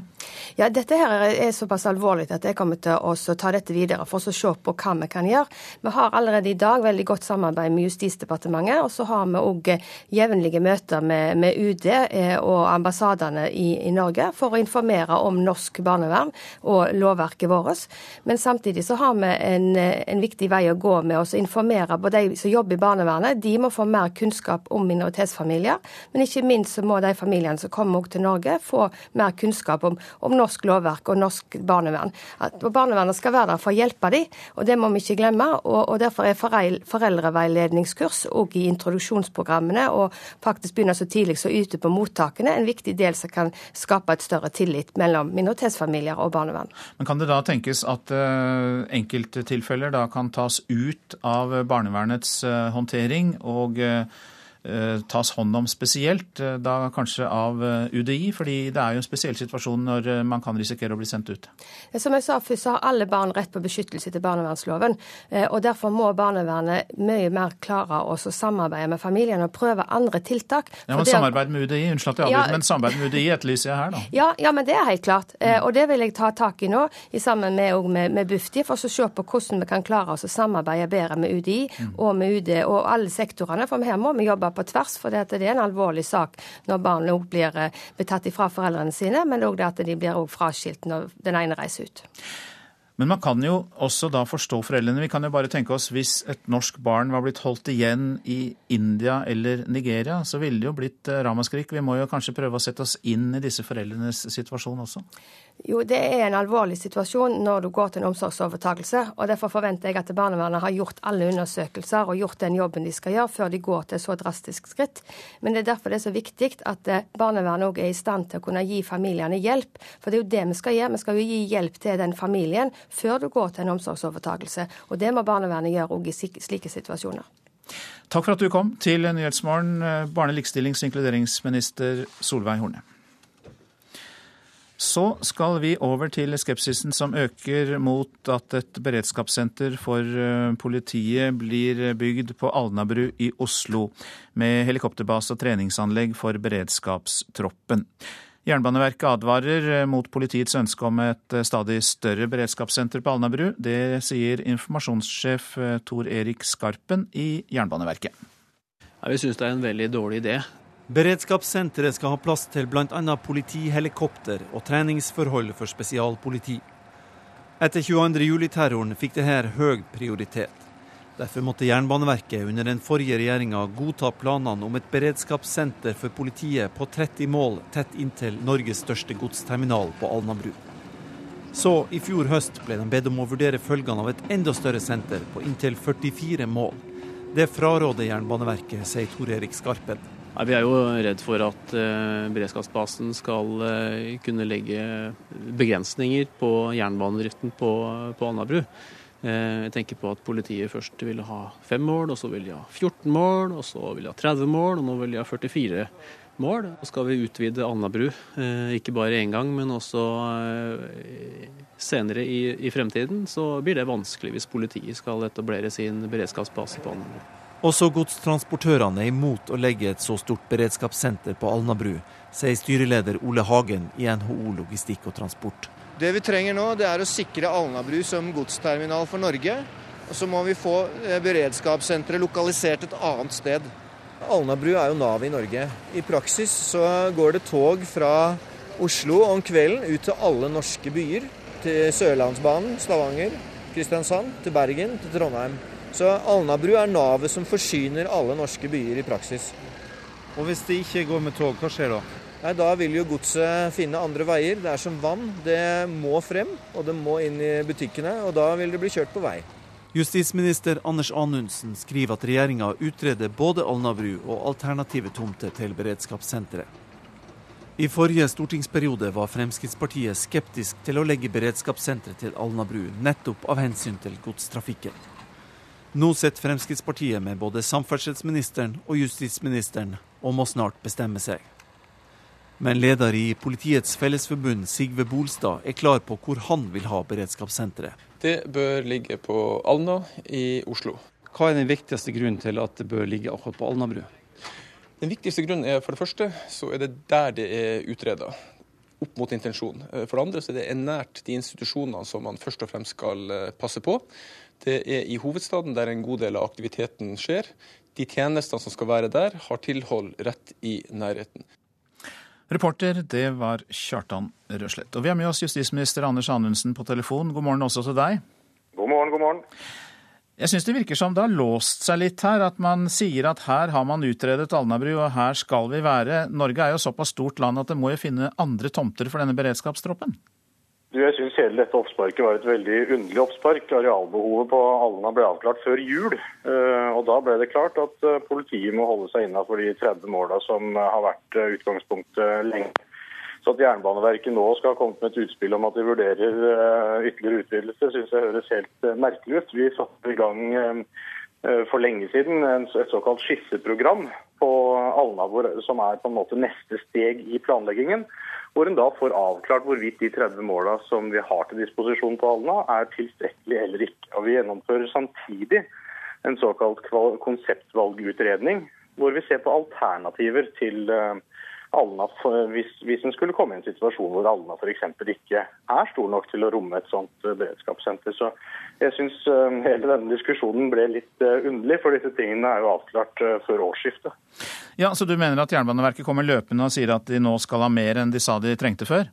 Ja, Dette her er såpass alvorlig at jeg kommer til å ta dette videre for å se på hva vi kan gjøre. Vi har allerede i dag veldig godt samarbeid med Justisdepartementet. Og så har vi òg jevnlige møter med, med UD eh, og ambassadene i, i, Norge for å informere om norsk barnevern og lovverket vårt. Men samtidig så har vi en, en viktig vei å gå med å informere både de som jobber i barnevernet. De må få mer kunnskap om minoritetsfamilier. Men ikke minst så må de familiene som kommer til Norge, få mer kunnskap om, om norsk lovverk og norsk barnevern. At barnevernet skal være der for å hjelpe dem, og det må vi ikke glemme. Og, og Derfor er foreldreveiledningskurs og i introduksjonsprogrammene og faktisk begynne så tidlig som ute på mottakene en viktig del som kan skape et større tillit mellom minoritetsfamilier og barnevern. Men Kan det da tenkes at uh, enkelttilfeller kan tas ut av barnevernets uh, håndtering? og uh, tas hånd om spesielt, eh, da kanskje av eh, UDI? fordi det er jo en spesiell situasjon når man kan risikere å bli sendt ut. Som jeg sa først, så har alle barn rett på beskyttelse til barnevernsloven. og Derfor må barnevernet mye mer klare å samarbeide med familiene og prøve andre tiltak. Ja, men Samarbeid med UDI unnskyld at jeg avbryter, ja, men samarbeid med UDI etterlyser jeg her, da. *laughs* Ja, ja, men det er helt klart. Og det vil jeg ta tak i nå, sammen med, med, med Bufdir, for å se på hvordan vi kan klare oss å samarbeide bedre med UDI mm. og med UD og alle sektorene. For her må vi jobbe på tvers, for det er en alvorlig sak når barn blir, betatt blir tatt ifra foreldrene sine, men òg at de blir fraskilt når den ene reiser ut. Men man kan jo også da forstå foreldrene. Vi kan jo bare tenke oss hvis et norsk barn var blitt holdt igjen i India eller Nigeria, så ville det jo blitt eh, ramaskrik. Vi må jo kanskje prøve å sette oss inn i disse foreldrenes situasjon også? Jo, det er en alvorlig situasjon når du går til en omsorgsovertakelse. og Derfor forventer jeg at barnevernet har gjort alle undersøkelser og gjort den jobben de skal gjøre, før de går til så drastisk skritt. Men det er derfor det er så viktig at eh, barnevernet òg er i stand til å kunne gi familiene hjelp. For det er jo det vi skal gjøre. Vi skal jo gi hjelp til den familien før du går til en omsorgsovertakelse. Og det må barnevernet gjøre òg i slike situasjoner. Takk for at du kom til Nyhetsmorgen, eh, barne-, likestillings- og inkluderingsminister Solveig Horne. Så skal vi over til skepsisen som øker mot at et beredskapssenter for eh, politiet blir bygd på Alnabru i Oslo, med helikopterbase og treningsanlegg for beredskapstroppen. Jernbaneverket advarer eh, mot politiets ønske om et eh, stadig større beredskapssenter på Alnabru. Det sier informasjonssjef Tor Erik Skarpen i Jernbaneverket. Ja, vi syns det er en veldig dårlig idé. Beredskapssenteret skal ha plass til bl.a. politihelikopter og treningsforhold for spesialpoliti. Etter 22. juli-terroren fikk det her høy prioritet. Derfor måtte Jernbaneverket under den forrige regjeringa godta planene om et beredskapssenter for politiet på 30 mål tett inntil Norges største godsterminal på Alnabru. Så i fjor høst ble de bedt om å vurdere følgene av et enda større senter på inntil 44 mål. Det fraråder Jernbaneverket, sier Tor Erik Skarpen. Ja, vi er jo redd for at eh, beredskapsbasen skal eh, kunne legge begrensninger på jernbanedriften på, på Alnabru. Uh, jeg tenker på at politiet først ville ha fem mål, og så vil de ha 14 mål, og så vil de ha 30 mål, og nå vil de ha 44 mål. Og skal vi utvide Alnabru, ikke bare én gang, men også senere i, i fremtiden. Så blir det vanskelig hvis politiet skal etablere sin beredskapsbase på Alnabru. Også godstransportørene er imot å legge et så stort beredskapssenter på Alnabru, sier styreleder Ole Hagen i NHO Logistikk og Transport. Det vi trenger nå, det er å sikre Alnabru som godsterminal for Norge. Og så må vi få eh, beredskapssenteret lokalisert et annet sted. Alnabru er jo navet i Norge. I praksis så går det tog fra Oslo om kvelden ut til alle norske byer. Til Sørlandsbanen, Stavanger, Kristiansand, til Bergen, til Trondheim. Så Alnabru er navet som forsyner alle norske byer i praksis. Og hvis det ikke går med tog, hva skjer da? Nei, Da vil jo godset finne andre veier. Det er som vann. Det må frem, og det må inn i butikkene. Og da vil det bli kjørt på vei. Justisminister Anders Anundsen skriver at regjeringa utreder både Alnabru og alternative tomter til beredskapssenteret. I forrige stortingsperiode var Fremskrittspartiet skeptisk til å legge beredskapssenteret til Alnabru, nettopp av hensyn til godstrafikken. Nå sitter Fremskrittspartiet med både samferdselsministeren og justisministeren og må snart bestemme seg. Men leder i Politiets Fellesforbund, Sigve Bolstad, er klar på hvor han vil ha beredskapssenteret. Det bør ligge på Alna i Oslo. Hva er den viktigste grunnen til at det bør ligge akkurat på Alnabru? Den viktigste grunnen er for det første så er det der det er utreda opp mot intensjon. For det andre så er det nært de institusjonene som man først og fremst skal eh, passe på. Det er i hovedstaden der en god del av aktiviteten skjer. De tjenestene som skal være der, har tilhold rett i nærheten. Reporter, det var Kjartan Røslett. Og vi har med oss justisminister Anders Anundsen på telefon. God morgen også til deg. God morgen, god morgen. Jeg syns det virker som det har låst seg litt her. At man sier at her har man utredet Alnabru, og her skal vi være. Norge er jo såpass stort land at det må jo finne andre tomter for denne beredskapstroppen? Du, jeg syns hele dette oppsparket var et veldig underlig oppspark. Arealbehovet på Alna ble avklart før jul. Eh, og Da ble det klart at eh, politiet må holde seg innafor de 30 måla som eh, har vært utgangspunktet lenge. Så at Jernbaneverket nå skal ha kommet med et utspill om at de vurderer ytterligere utvidelse, syns jeg høres helt merkelig ut. Vi satte i gang for lenge siden et såkalt skisseprogram på Alna, som er på en måte neste steg i planleggingen hvor en da får avklart hvorvidt de 30 måla som vi har til disposisjon på Alna, er tilstrekkelig eller ikke. Og Vi gjennomfører samtidig en såkalt konseptvalgutredning, hvor vi ser på alternativer til uh, Alna hvis, hvis en skulle komme i en situasjon hvor Alna f.eks. ikke er stor nok til å romme et sånt eh, beredskapssenter. Så jeg syns eh, hele denne diskusjonen ble litt eh, underlig, for disse tingene er jo avklart før årsskiftet. Ja, Så du mener at Jernbaneverket kommer løpende og sier at de nå skal ha mer enn de sa de trengte før?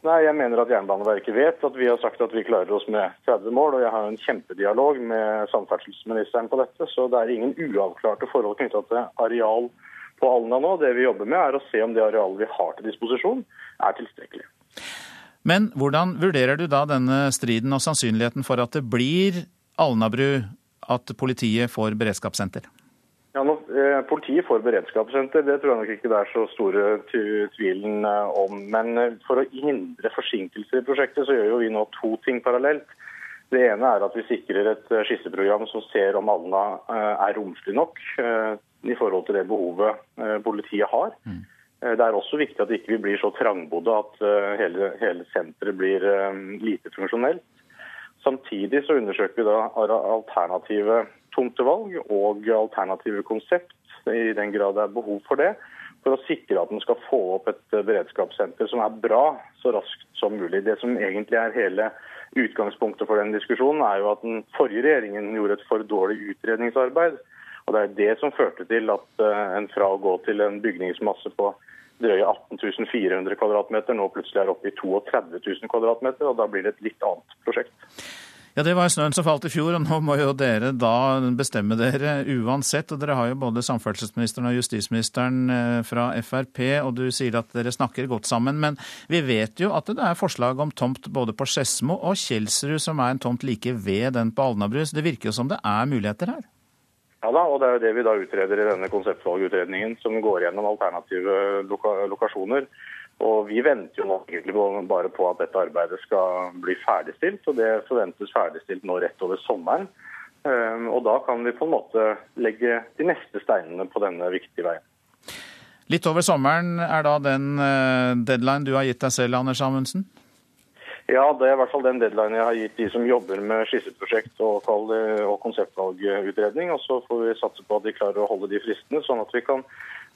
Nei, jeg mener at Jernbaneverket vet at vi har sagt at vi klarer oss med 30 mål. Og jeg har en kjempedialog med samferdselsministeren på dette, så det er ingen uavklarte forhold knytta til areal på Alna nå. Det vi jobber med, er å se om det arealet vi har til disposisjon, er tilstrekkelig. Men hvordan vurderer du da denne striden og sannsynligheten for at det blir Alnabru at politiet får beredskapssenter? Ja, nå, eh, Politiet får beredskapssenter, det tror jeg nok ikke det er så store tvilen eh, om. Men eh, for å hindre forsinkelser i prosjektet, så gjør jo vi nå to ting parallelt. Det ene er at vi sikrer et eh, skisseprogram som ser om Alna er romslig nok i forhold til det behovet eh, politiet har. Mm. Eh, det er også viktig at vi ikke blir så trangbodde at eh, hele, hele senteret blir lite funksjonelt. Samtidig så undersøker vi da alternative tomtevalg og alternative konsept, i den grad det er behov for det, for å sikre at en skal få opp et beredskapssenter som er bra så raskt som mulig. Det som egentlig er hele utgangspunktet for den diskusjonen, er jo at den forrige regjeringen gjorde et for dårlig utredningsarbeid. Og Det er det som førte til at eh, en fra å gå til en bygningsmasse på drøye 18 400 kvadratmeter nå plutselig er oppe i 32 000 kvadratmeter, og da blir det et litt annet prosjekt. Ja, Det var snøen som falt i fjor, og nå må jo dere da bestemme dere uansett. og Dere har jo både samferdselsministeren og justisministeren eh, fra Frp, og du sier at dere snakker godt sammen. Men vi vet jo at det er forslag om tomt både på Skedsmo og Kjelsrud, som er en tomt like ved den på Alnabru. Så det virker jo som det er muligheter her? Ja da, og det er jo det vi da utreder i denne konseptvalgutredningen, som går gjennom alternative loka lokasjoner. Og Vi venter jo nå egentlig bare på at dette arbeidet skal bli ferdigstilt. og Det forventes ferdigstilt nå rett over sommeren. Ehm, og Da kan vi på en måte legge de neste steinene på denne viktige veien. Litt over sommeren er da den eh, deadline du har gitt deg selv, Anders Amundsen? Ja, det er i hvert fall den deadline jeg har gitt de som jobber med skisseprosjekt og, og konseptvalgutredning. Og så får vi satse på at de klarer å holde de fristene, sånn at vi kan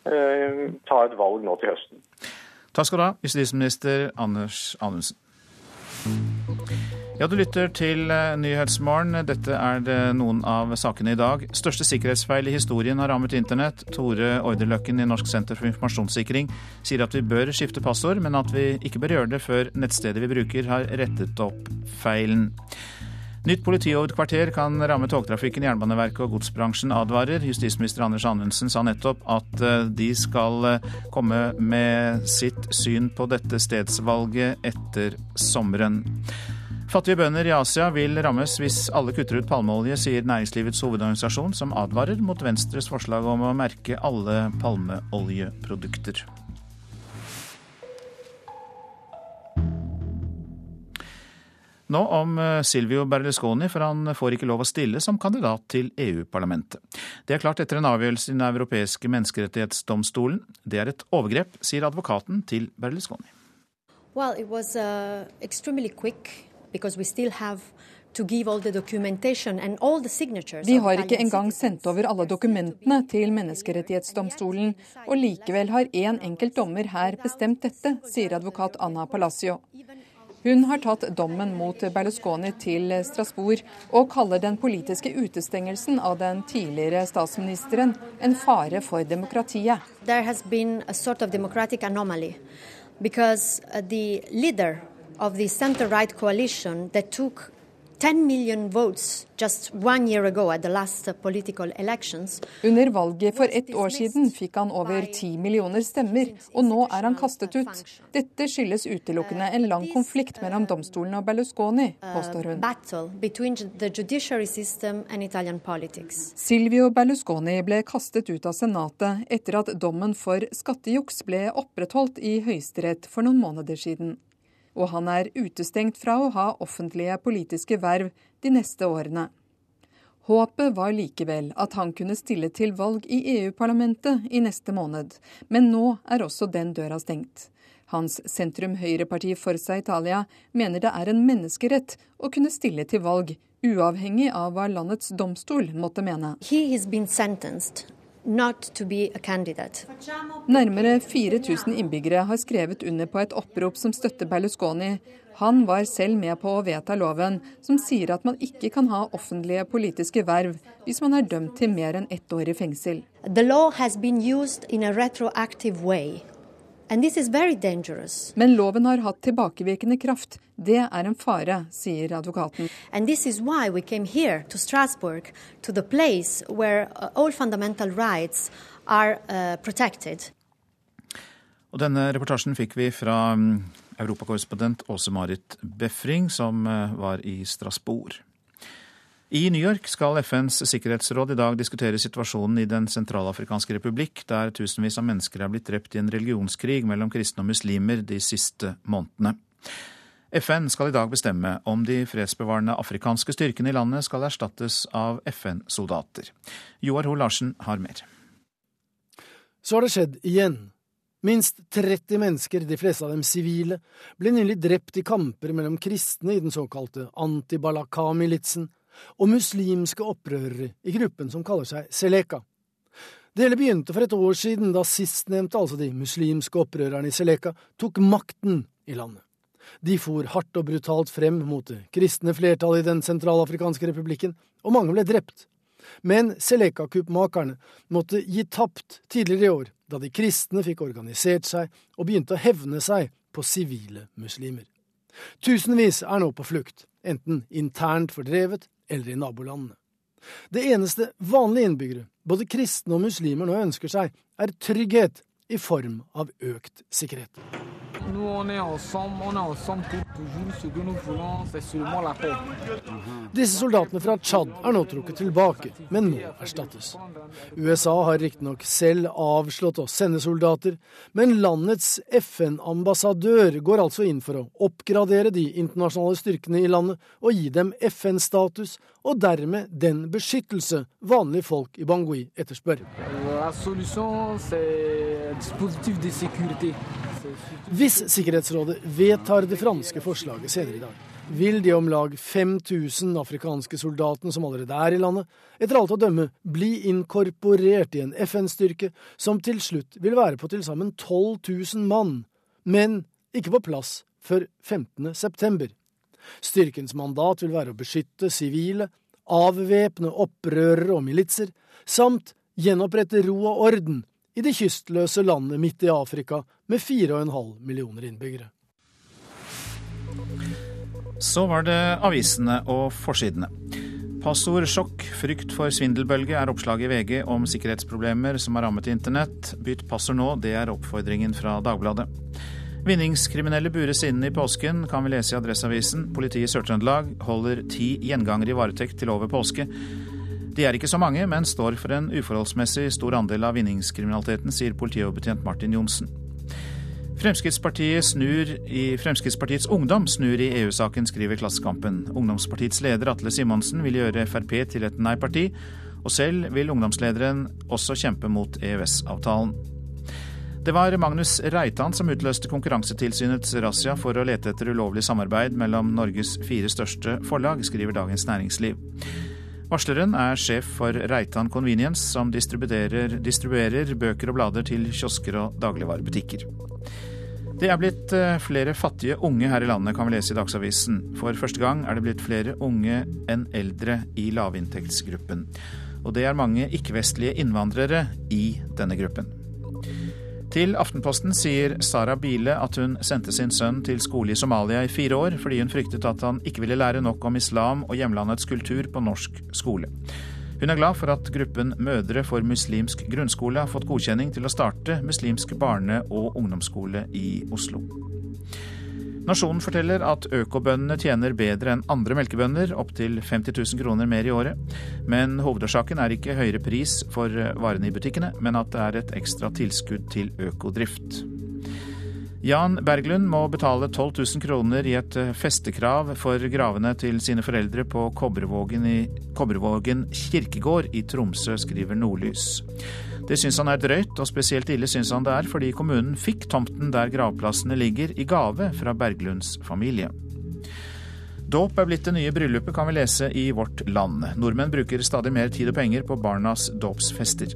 eh, ta et valg nå til høsten. Takk skal du ha, justisminister Anders Anundsen. Ja, Du lytter til eh, Nyhetsmorgen. Dette er det noen av sakene i dag. Største sikkerhetsfeil i historien har rammet internett. Tore Orderløkken i Norsk senter for informasjonssikring sier at vi bør skifte passord, men at vi ikke bør gjøre det før nettstedet vi bruker har rettet opp feilen. Nytt politihovedkvarter kan ramme togtrafikken. Jernbaneverket og godsbransjen advarer. Justisminister Anders Anundsen sa nettopp at eh, de skal eh, komme med sitt syn på dette stedsvalget etter sommeren. Fattige bønder i Asia vil rammes hvis alle kutter ut palmeolje, sier Næringslivets hovedorganisasjon, som advarer mot Venstres forslag om å merke alle palmeoljeprodukter. Nå om eh, Silvio Berlusconi, for han får ikke lov å stille som kandidat til EU-parlamentet. Det er klart etter en avgjørelse i Den europeiske menneskerettighetsdomstolen. Det er et overgrep, sier advokaten til Berlusconi. Well, it was uh, because we still have vi har ikke engang sendt over alle dokumentene til Menneskerettighetsdomstolen, og likevel har én enkelt dommer her bestemt dette, sier advokat Anna Palacio. Hun har tatt dommen mot Berlusconi til Strasbourg, og kaller den politiske utestengelsen av den tidligere statsministeren en fare for demokratiet. Sort of because uh, the leader of the center-right coalition that took 10 million votes just one year ago at the last political elections. Under valget for ett år siden fikk han over 10 millioner stemmer, og nå er han kastet ut. Dette skyldes utelukkende en lang konflikt mellom domstolen og Berlusconi, påstår hun. Silvio Berlusconi ble kastet ut av Senatet etter at dommen for skattejuks ble opprettholdt i Høyesterett for noen måneder siden og han er utestengt fra å ha offentlige politiske verv de neste årene. Håpet var likevel at han kunne stille til valg i EU-parlamentet i neste måned, men nå er også den døra stengt. Hans sentrum-høyreparti Forza Italia mener det er en menneskerett å kunne stille til valg, uavhengig av hva landets domstol måtte mene. Nærmere 4000 innbyggere har skrevet under på et opprop som støtter Berlusconi. Han var selv med på å vedta loven som sier at man ikke kan ha offentlige politiske verv hvis man er dømt til mer enn ett år i fengsel. The law has been used in a retroactive way men loven har hatt tilbakevirkende kraft. Det er en fare, sier advokaten. And this is why we came here to Strasbourg, to the place where uh, all fundamental rights are uh. Og denne reportasjen fikk vi fra um, europakorrespondent Åse-Marit Befring, som uh, var i Strasbourg. I New York skal FNs sikkerhetsråd i dag diskutere situasjonen i Den sentralafrikanske republikk, der tusenvis av mennesker er blitt drept i en religionskrig mellom kristne og muslimer de siste månedene. FN skal i dag bestemme om de fredsbevarende afrikanske styrkene i landet skal erstattes av FN-soldater. Joar Ho Larsen har mer. Så har det skjedd igjen. Minst 30 mennesker, de fleste av dem sivile, ble nylig drept i kamper mellom kristne i den såkalte anti-Balaka-militsen og muslimske opprørere i gruppen som kaller seg Seleka. Det hele begynte for et år siden, da sistnevnte, altså de muslimske opprørerne i Seleka, tok makten i landet. De for hardt og brutalt frem mot det kristne flertallet i Den sentralafrikanske republikken, og mange ble drept. Men Seleka-kuppmakerne måtte gi tapt tidligere i år, da de kristne fikk organisert seg og begynte å hevne seg på sivile muslimer. Tusenvis er nå på flukt, enten internt fordrevet eller i nabolandene. Det eneste vanlige innbyggere, både kristne og muslimer, nå ønsker seg, er trygghet i form av økt sikkerhet. Nous, on est ensemble, on est ensemble toujours. Ce que nous voulons, c'est seulement la paix. Disse soldatene fra Tsjad er nå trukket tilbake, men må erstattes. USA har riktignok selv avslått å sende soldater, men landets FN-ambassadør går altså inn for å oppgradere de internasjonale styrkene i landet og gi dem FN-status, og dermed den beskyttelse vanlige folk i Bangui etterspør. La solution, Hvis Sikkerhetsrådet vedtar det franske forslaget senere i dag, vil de om lag 5000 afrikanske soldatene som allerede er i landet, etter alt å dømme bli inkorporert i en FN-styrke som til slutt vil være på til sammen 12 000 mann, men ikke på plass før 15. september. Styrkens mandat vil være å beskytte sivile, avvæpne opprørere og militser, samt gjenopprette ro og orden i det kystløse landet midt i Afrika med 4,5 millioner innbyggere. Så var det avisene og forsidene. Passord sjokk, frykt for svindelbølge er oppslaget i VG om sikkerhetsproblemer som har rammet internett. Bytt passord nå, det er oppfordringen fra Dagbladet. Vinningskriminelle bures inne i påsken, kan vi lese i Adresseavisen. Politiet i Sør-Trøndelag holder ti gjengangere i varetekt til over påske. De er ikke så mange, men står for en uforholdsmessig stor andel av vinningskriminaliteten, sier politioverbetjent Martin Johnsen. Fremskrittspartiet snur i Fremskrittspartiets Ungdom snur i EU-saken, skriver Klassekampen. Ungdomspartiets leder Atle Simonsen vil gjøre Frp til et nei-parti, og selv vil ungdomslederen også kjempe mot EØS-avtalen. Det var Magnus Reitan som utløste Konkurransetilsynets razzia for å lete etter ulovlig samarbeid mellom Norges fire største forlag, skriver Dagens Næringsliv. Varsleren er sjef for Reitan Convenience, som distribuerer, distribuerer bøker og blader til kiosker og dagligvarebutikker. Det er blitt eh, flere fattige unge her i landet, kan vi lese i Dagsavisen. For første gang er det blitt flere unge enn eldre i lavinntektsgruppen. Og det er mange ikke-vestlige innvandrere i denne gruppen. Til Aftenposten sier Sara Bile at hun sendte sin sønn til skole i Somalia i fire år fordi hun fryktet at han ikke ville lære nok om islam og hjemlandets kultur på norsk skole. Hun er glad for at gruppen Mødre for muslimsk grunnskole har fått godkjenning til å starte muslimsk barne- og ungdomsskole i Oslo. Nasjonen forteller at økobøndene tjener bedre enn andre melkebønder, opptil 50 000 kroner mer i året. Men hovedårsaken er ikke høyere pris for varene i butikkene, men at det er et ekstra tilskudd til økodrift. Jan Berglund må betale 12 000 kroner i et festekrav for gravene til sine foreldre på Kobbervågen, i, Kobbervågen kirkegård i Tromsø, skriver Nordlys. Det syns han er drøyt, og spesielt ille syns han det er fordi kommunen fikk tomten der gravplassene ligger, i gave fra Berglunds familie. Dåp er blitt det nye bryllupet, kan vi lese i Vårt Land. Nordmenn bruker stadig mer tid og penger på barnas dåpsfester.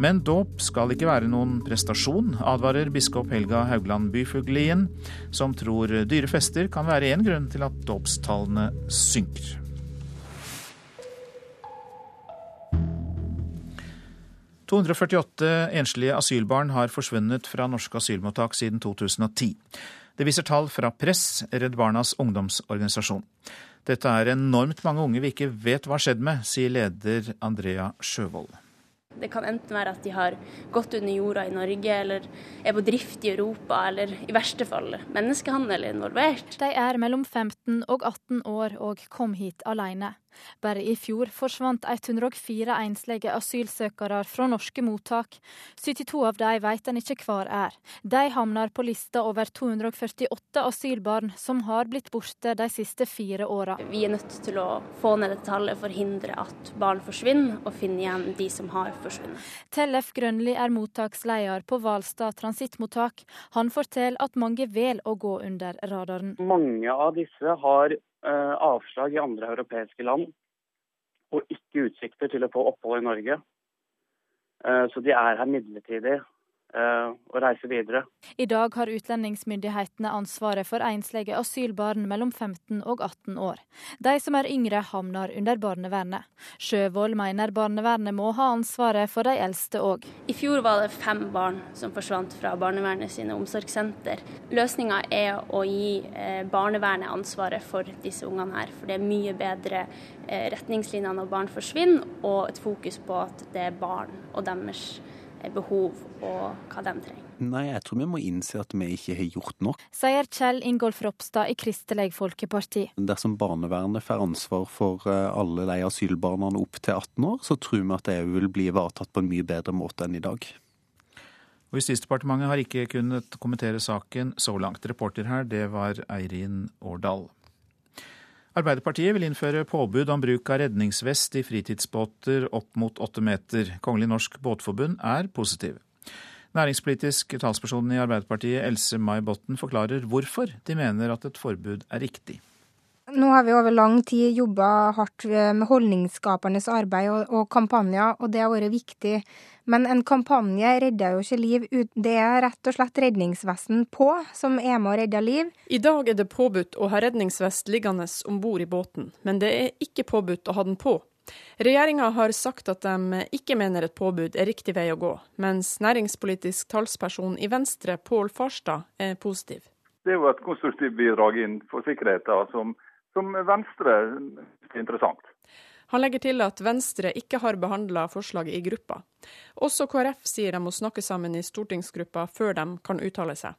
Men dåp skal ikke være noen prestasjon, advarer biskop Helga Haugland Byfuglien, som tror dyre fester kan være én grunn til at dåpstallene synker. 248 enslige asylbarn har forsvunnet fra norske asylmottak siden 2010. Det viser tall fra Press, Redd Barnas ungdomsorganisasjon. Dette er enormt mange unge vi ikke vet hva har skjedd med, sier leder Andrea Sjøvold. Det kan enten være at de har gått under jorda i Norge, eller er på drift i Europa, eller i verste fall menneskehandel involvert. De er mellom 15 og 18 år og kom hit alene. Bare i fjor forsvant 104 enslige asylsøkere fra norske mottak. 72 av dem vet en ikke hvor er. De havner på lista over 248 asylbarn som har blitt borte de siste fire åra. Vi er nødt til å få ned dette tallet, forhindre at barn forsvinner, og finne igjen de som har forsvunnet. Tellef Grønli er mottaksleder på Hvalstad transittmottak. Han forteller at mange velger å gå under radaren. Mange av disse har avslag i andre europeiske land og ikke utsikter til å få opphold i Norge. Eh, så de er her midlertidig. Eh, reise videre. I dag har utlendingsmyndighetene ansvaret for enslige asylbarn mellom 15 og 18 år. De som er yngre, havner under barnevernet. Sjøvold mener barnevernet må ha ansvaret for de eldste òg. I fjor var det fem barn som forsvant fra barnevernet sine omsorgssenter. Løsninga er å gi eh, barnevernet ansvaret for disse ungene her, for det er mye bedre eh, retningslinjer når barn forsvinner, og et fokus på at det er barn og deres behov og hva de trenger. Nei, jeg tror vi må innse at vi ikke har gjort nok. Sier Kjell Ingolf Ropstad i Kristelig Folkeparti. Dersom barnevernet får ansvar for eh, alle de asylbarna opp til 18 år, så tror vi at det vil bli ivaretatt på en mye bedre måte enn i dag. Og Justisdepartementet har ikke kunnet kommentere saken så langt. Reporter her, det var Eirin Årdal. Arbeiderpartiet vil innføre påbud om bruk av redningsvest i fritidsbåter opp mot åtte meter. Kongelig norsk båtforbund er positiv. Næringspolitisk talsperson i Arbeiderpartiet, Else May Botten, forklarer hvorfor de mener at et forbud er riktig. Nå har vi over lang tid jobba hardt med holdningsskapende arbeid og, og, kampanjer, og det har vært viktig. Men en kampanje redder jo ikke liv. Det er rett og slett redningsvesten på som er med å redde liv. I dag er det påbudt å ha redningsvest liggende om bord i båten, men det er ikke påbudt å ha den på. Regjeringa har sagt at de ikke mener et påbud er riktig vei å gå, mens næringspolitisk talsperson i Venstre, Pål Farstad, er positiv. Det er jo et konstruktivt bidrag inn for sikkerheten som som Venstre er interessant. Han legger til at Venstre ikke har behandla forslaget i gruppa. Også KrF sier de må snakke sammen i stortingsgruppa før de kan uttale seg.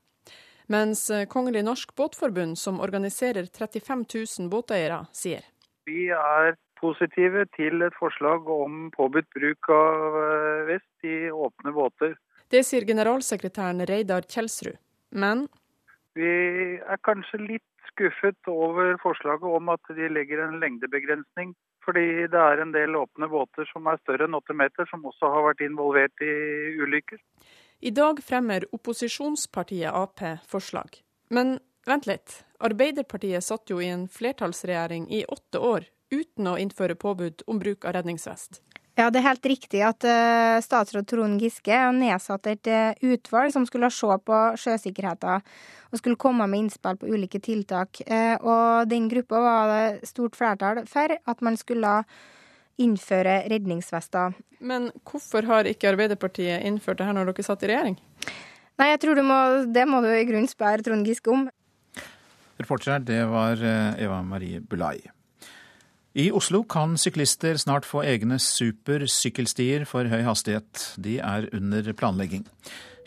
Mens Kongelig norsk båtforbund, som organiserer 35 000 båteiere, sier Vi er positive til et forslag om påbudt bruk av eh, vest i åpne båter. Det sier generalsekretæren Reidar Kjelsrud. Men Vi er kanskje litt skuffet over forslaget om at de legger en lengdebegrensning. Fordi det er en del åpne båter som er større enn åtte meter, som også har vært involvert i ulykker. I dag fremmer opposisjonspartiet Ap forslag. Men vent litt. Arbeiderpartiet satt jo i en flertallsregjering i åtte år uten å innføre påbud om bruk av redningsvest. Ja, det er helt riktig at uh, statsråd Trond Giske nedsatte et uh, utvalg som skulle se på sjøsikkerheten og skulle komme med innspill på ulike tiltak. Uh, og den gruppa var det stort flertall for at man skulle innføre redningsvester. Men hvorfor har ikke Arbeiderpartiet innført det her når dere satt i regjering? Nei, jeg tror du må, det må du i grunnen spørre Trond Giske om. Reporter her, det var Eva Marie Bulai. I Oslo kan syklister snart få egne supersykkelstier for høy hastighet. De er under planlegging.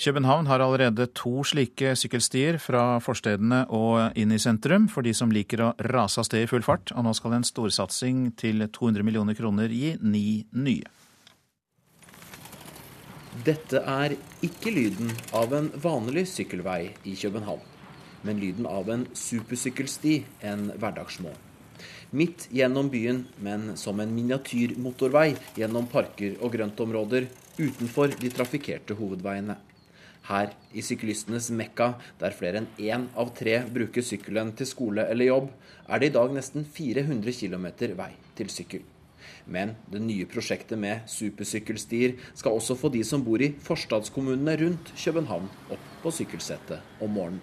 København har allerede to slike sykkelstier fra forstedene og inn i sentrum, for de som liker å rase av sted i full fart. Og nå skal en storsatsing til 200 millioner kroner gi ni nye. Dette er ikke lyden av en vanlig sykkelvei i København, men lyden av en supersykkelsti en hverdagsmorgen midt gjennom byen, men som en miniatyrmotorvei gjennom parker og grøntområder utenfor de trafikkerte hovedveiene. Her, i syklistenes mekka, der flere enn én av tre bruker sykkelen til skole eller jobb, er det i dag nesten 400 km vei til sykkel. Men det nye prosjektet med supersykkelstier skal også få de som bor i forstadskommunene rundt København, opp på sykkelsettet om morgenen.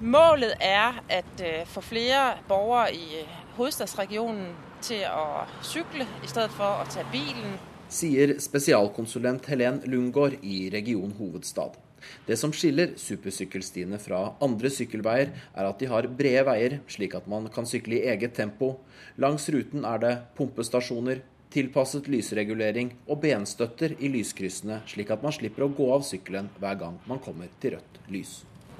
Målet er at øh, få flere borgere i hovedstadsregionen til å sykle i stedet for å ta bilen. Sier spesialkonsulent Helen Lundgaard i Region hovedstad. Det som skiller supersykkelstiene fra andre sykkelveier, er at de har brede veier, slik at man kan sykle i eget tempo. Langs ruten er det pumpestasjoner, tilpasset lysregulering og benstøtter i lyskryssene, slik at man slipper å gå av sykkelen hver gang man kommer til rødt lys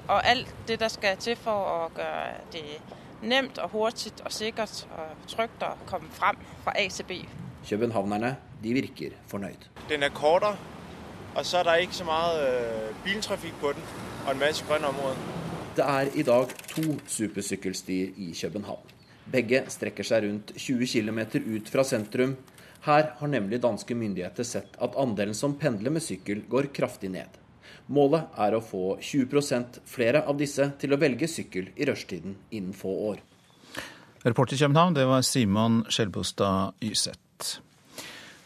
og alt det, der skal til for å gjøre det nemt og hurtig og sikkert og trygt å komme frem fra A til B. Københavnerne de virker fornøyd. Den er kortere, og så er det ikke så mye øh, biltrafikk på den, og en masse grønne områder. Det er i dag to supersykkelstier i København. Begge strekker seg rundt 20 km ut fra sentrum. Her har nemlig danske myndigheter sett at andelen som pendler med sykkel går kraftig ned. Målet er å få 20% flere av disse til å velge sykkel i rushtiden innen få år. Reporter i København, det var Simon Skjelbostad Yseth.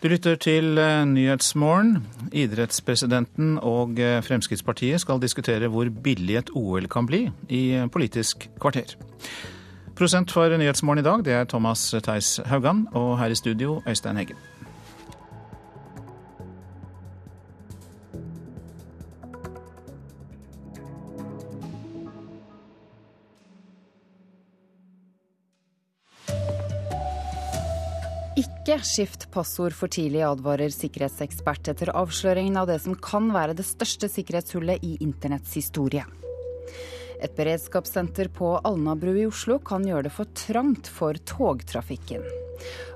Du lytter til eh, Nyhetsmorgen. Idrettspresidenten og eh, Fremskrittspartiet skal diskutere hvor billig et OL kan bli i Politisk kvarter. Prosent for Nyhetsmorgen i dag, det er Thomas Theis Haugan, og her i studio Øystein Heggen. Ikke skift passord for tidlig, advarer sikkerhetsekspert etter avsløringen av det som kan være det største sikkerhetshullet i internetts historie. Et beredskapssenter på Alnabru i Oslo kan gjøre det for trangt for togtrafikken.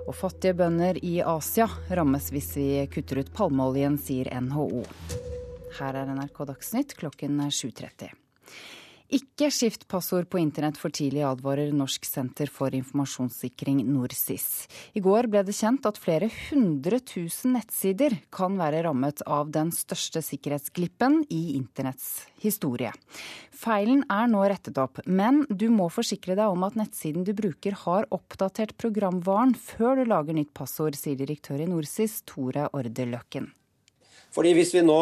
Og fattige bønder i Asia rammes hvis vi kutter ut palmeoljen, sier NHO. Her er NRK Dagsnytt klokken 7.30. Ikke skift passord på internett for tidlig, advarer Norsk senter for informasjonssikring, NorSIS. I går ble det kjent at flere hundre tusen nettsider kan være rammet av den største sikkerhetsglippen i internetts historie. Feilen er nå rettet opp, men du må forsikre deg om at nettsiden du bruker har oppdatert programvaren før du lager nytt passord, sier direktør i NorSIS, Tore Orde Løkken. Fordi Hvis vi nå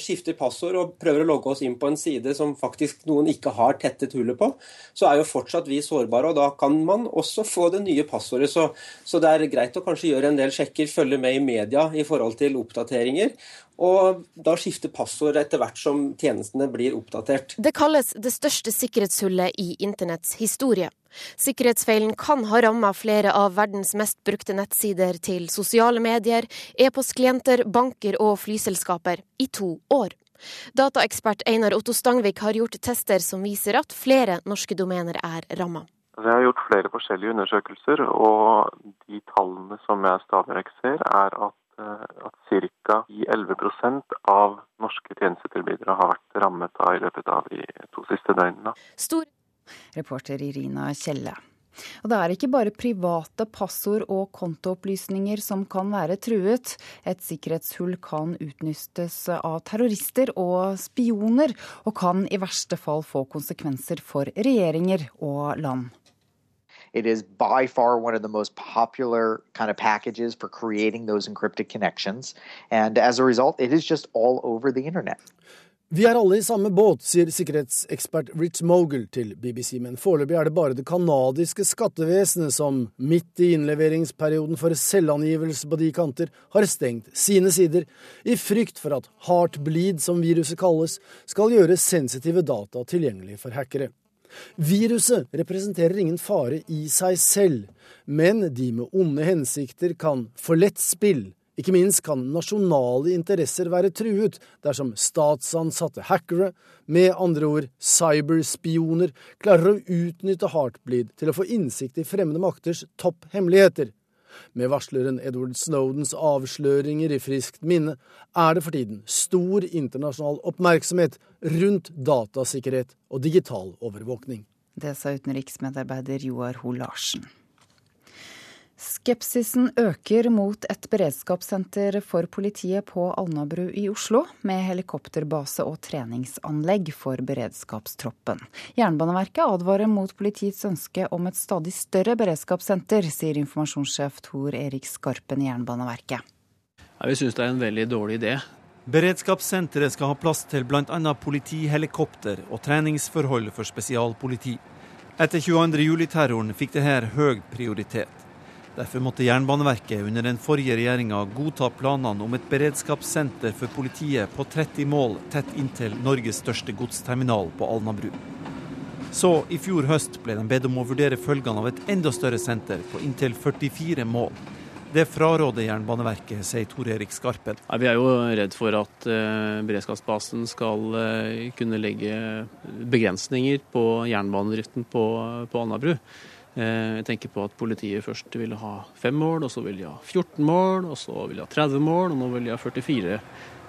skifter passord og prøver å logge oss inn på en side som faktisk noen ikke har tettet hullet på, så er jo fortsatt vi sårbare, og da kan man også få det nye passordet. Så, så det er greit å kanskje gjøre en del sjekker, følge med i media i forhold til oppdateringer. Og da skifte passord etter hvert som tjenestene blir oppdatert. Det kalles det største sikkerhetshullet i internetts historie. Sikkerhetsfeilen kan ha ramma flere av verdens mest brukte nettsider til sosiale medier, e-postklienter, banker og flyselskaper i to år. Dataekspert Einar Otto Stangvik har gjort tester som viser at flere norske domener er ramma. Jeg har gjort flere forskjellige undersøkelser, og de tallene som jeg stadig vekk ser, er at eh, at ca. 11% av norske tjenestetilbydere har vært rammet av i løpet av de to siste døgnene. Stor Reporter Irina Kjelle. Og det er ikke bare private passord og kontoopplysninger som kan være truet. Et sikkerhetshull kan utnyttes av terrorister og spioner, og kan i verste fall få konsekvenser for regjeringer og land. It is by far one of the most popular kind of packages for creating those encrypted connections. And as a result, it is just all over the internet. Vi er alle i samme båt, sier sikkerhetsekspert Rich Mogul til BBC, men foreløpig er det bare det canadiske skattevesenet som midt i innleveringsperioden for selvangivelse på de kanter har stengt sine sider, i frykt for at heartbleed, som viruset kalles, skal gjøre sensitive data tilgjengelig for hackere. Viruset representerer ingen fare i seg selv, men de med onde hensikter kan for lett spill ikke minst kan nasjonale interesser være truet dersom statsansatte hackere, med andre ord cyberspioner, klarer å utnytte Heartbleed til å få innsikt i fremmede makters topphemmeligheter. Med varsleren Edward Snowdens avsløringer i friskt minne er det for tiden stor internasjonal oppmerksomhet rundt datasikkerhet og digital overvåkning. Det sa utenriksmedarbeider Joar Ho Larsen. Skepsisen øker mot et beredskapssenter for politiet på Alnabru i Oslo, med helikopterbase og treningsanlegg for beredskapstroppen. Jernbaneverket advarer mot politiets ønske om et stadig større beredskapssenter, sier informasjonssjef Tor Erik Skarpen i Jernbaneverket. Ja, vi syns det er en veldig dårlig idé. Beredskapssenteret skal ha plass til bl.a. politihelikopter og treningsforhold for spesialpoliti. Etter 22. juli-terroren fikk det her høy prioritet. Derfor måtte Jernbaneverket under den forrige regjeringa godta planene om et beredskapssenter for politiet på 30 mål tett inntil Norges største godsterminal på Alnabru. Så i fjor høst ble de bedt om å vurdere følgene av et enda større senter på inntil 44 mål. Det fraråder Jernbaneverket, sier Tor Erik Skarpen. Ja, vi er jo redd for at eh, beredskapsbasen skal eh, kunne legge begrensninger på jernbanedriften på, på Alnabru. Eh, jeg tenker på at politiet først ville ha fem mål, og så vil de ha 14 mål, og så vil de ha 30 mål, og nå vil de ha 44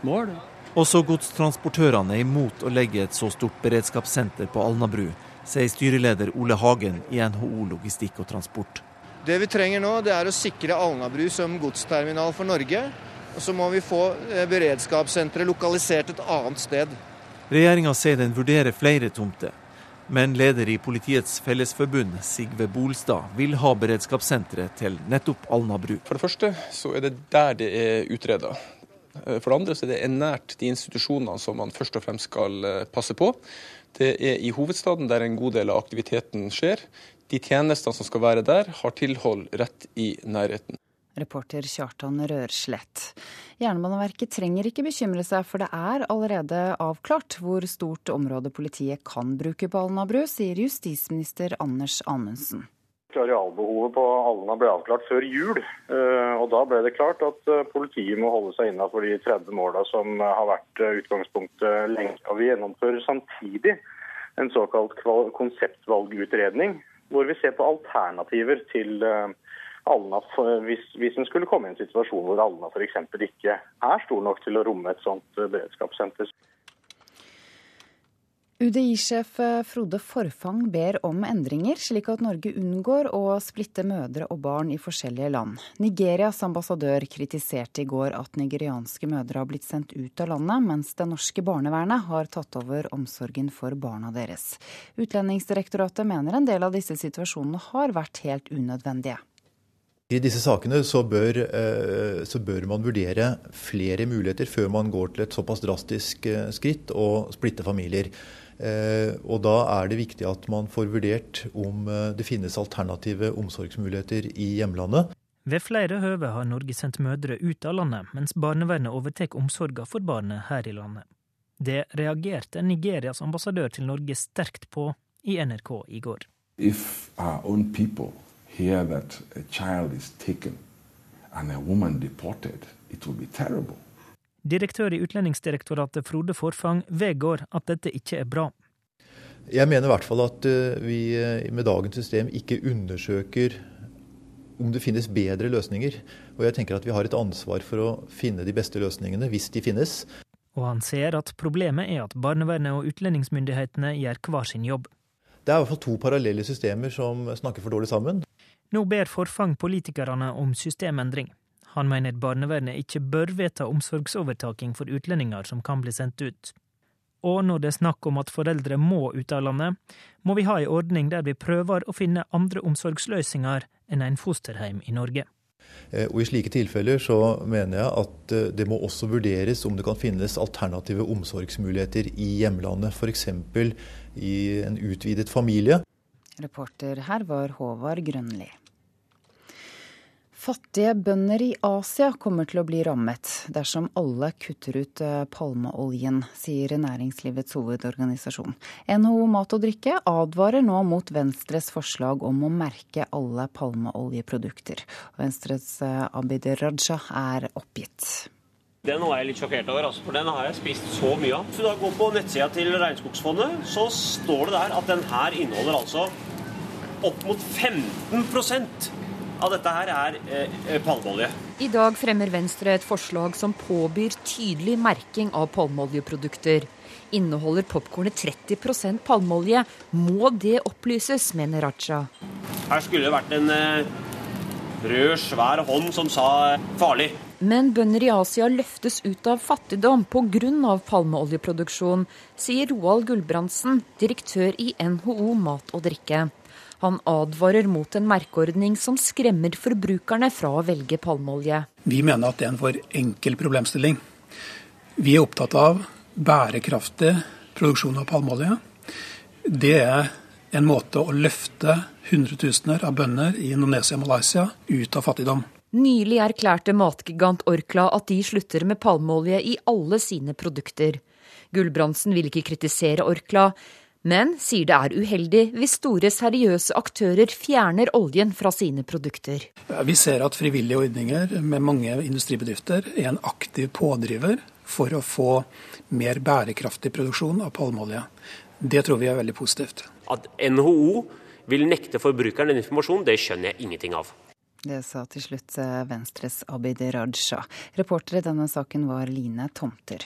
mål. Også godstransportørene er imot å legge et så stort beredskapssenter på Alnabru, sier styreleder Ole Hagen i NHO Logistikk og Transport. Det vi trenger nå, det er å sikre Alnabru som godsterminal for Norge. Og så må vi få eh, beredskapssenteret lokalisert et annet sted. Regjeringa sier den vurderer flere tomter. Men leder i Politiets Fellesforbund, Sigve Bolstad, vil ha beredskapssenteret til nettopp Alnabru. For det første så er det der det er utreda. For det andre så er det nært de institusjonene som man først og fremst skal eh, passe på. Det er i hovedstaden der en god del av aktiviteten skjer. De tjenestene som skal være der, har tilhold rett i nærheten. Reporter Kjartan Rørslett. Jernbaneverket trenger ikke bekymre seg, for det er allerede avklart hvor stort område politiet kan bruke på Alnabru, sier justisminister Anders Anundsen. Arealbehovet på Alna ble avklart før jul. Eh, og Da ble det klart at eh, politiet må holde seg innafor de 30 måla som har vært eh, utgangspunktet lenge. Og Vi gjennomfører samtidig en såkalt konseptvalgutredning, hvor vi ser på alternativer til Alna hvis, hvis en skulle komme i en situasjon hvor Alna f.eks. ikke er stor nok til å romme et sånt beredskapssenter. UDI-sjef Frode Forfang ber om endringer, slik at Norge unngår å splitte mødre og barn i forskjellige land. Nigerias ambassadør kritiserte i går at nigerianske mødre har blitt sendt ut av landet, mens det norske barnevernet har tatt over omsorgen for barna deres. Utlendingsdirektoratet mener en del av disse situasjonene har vært helt unødvendige. I disse sakene så bør, eh, så bør, man vurdere flere muligheter før man går til et såpass drastisk eh, skritt og splitte familier. Eh, og Da er det viktig at man får vurdert om det finnes alternative omsorgsmuligheter i hjemlandet. Ved flere høve har Norge sendt mødre ut av landet, mens barnevernet overtar omsorgen for barnet her i landet. Det reagerte Nigerias ambassadør til Norge sterkt på i NRK i går. If our own people hear that a child is taken and a woman deported, it will be terrible. Direktør i Utlendingsdirektoratet Frode Forfang vedgår at dette ikke er bra. Jeg mener i hvert fall at eh, vi eh, med dagens system ikke undersøker om det finnes bedre løsninger. Og jeg tenker at vi har et ansvar for å finne de beste løsningene, hvis de finnes. Og han ser at problemet er at barnevernet og utlendingsmyndighetene gjør hver sin jobb. Det er i hvert fall to parallelle systemer som snakker for dårlig sammen. Nå ber Forfang politikerne om systemendring. Han mener barnevernet ikke bør vedta omsorgsovertaking for utlendinger som kan bli sendt ut. Og når det er snakk om at foreldre må ut av landet, må vi ha en ordning der vi prøver å finne andre omsorgsløsninger enn en fosterheim i Norge. Eh, og I slike tilfeller så mener jeg at eh, det må også vurderes om det kan finnes alternative omsorgsmuligheter i hjemlandet, f.eks. i en utvidet familie. Reporter her var Håvard Grønli. Fattige bønder i Asia kommer til å bli rammet dersom alle kutter ut eh, palmeoljen, sier Næringslivets hovedorganisasjon. NHO Mat og Drikke advarer nå mot Venstres forslag om å merke alle palmeoljeprodukter. Venstres eh, Abid Raja er oppgitt. Den var jeg litt sjokkert over, altså, for den har jeg spist så mye av. Hvis du da går på nettsida til Regnskogsfondet, så står det der at den her inneholder altså opp mot 15 av dette her er eh, palmeolje. I dag fremmer Venstre et forslag som påbyr tydelig merking av palmeoljeprodukter. Inneholder popkornet 30% palmeolje, må det opplyses, mener Raja. Her skulle det vært en eh, rød, svær hånd som sa eh, farlig. Men bønder i Asia løftes ut av fattigdom pga. palmeoljeproduksjon, sier Roald Gulbrandsen, direktør i NHO Mat og Drikke. Han advarer mot en merkeordning som skremmer forbrukerne fra å velge palmeolje. Vi mener at det er en for enkel problemstilling. Vi er opptatt av bærekraftig produksjon av palmeolje. Det er en måte å løfte hundretusener av bønder i Indonesia og Malaysia ut av fattigdom. Nylig erklærte matgigant Orkla at de slutter med palmeolje i alle sine produkter. Gulbrandsen vil ikke kritisere Orkla, men sier det er uheldig hvis store, seriøse aktører fjerner oljen fra sine produkter. Vi ser at frivillige ordninger med mange industribedrifter er en aktiv pådriver for å få mer bærekraftig produksjon av palmeolje. Det tror vi er veldig positivt. At NHO vil nekte forbrukeren den informasjonen, det skjønner jeg ingenting av. Det sa til slutt eh, Venstres Abid Raja. Reporter i denne saken var Line Tomter.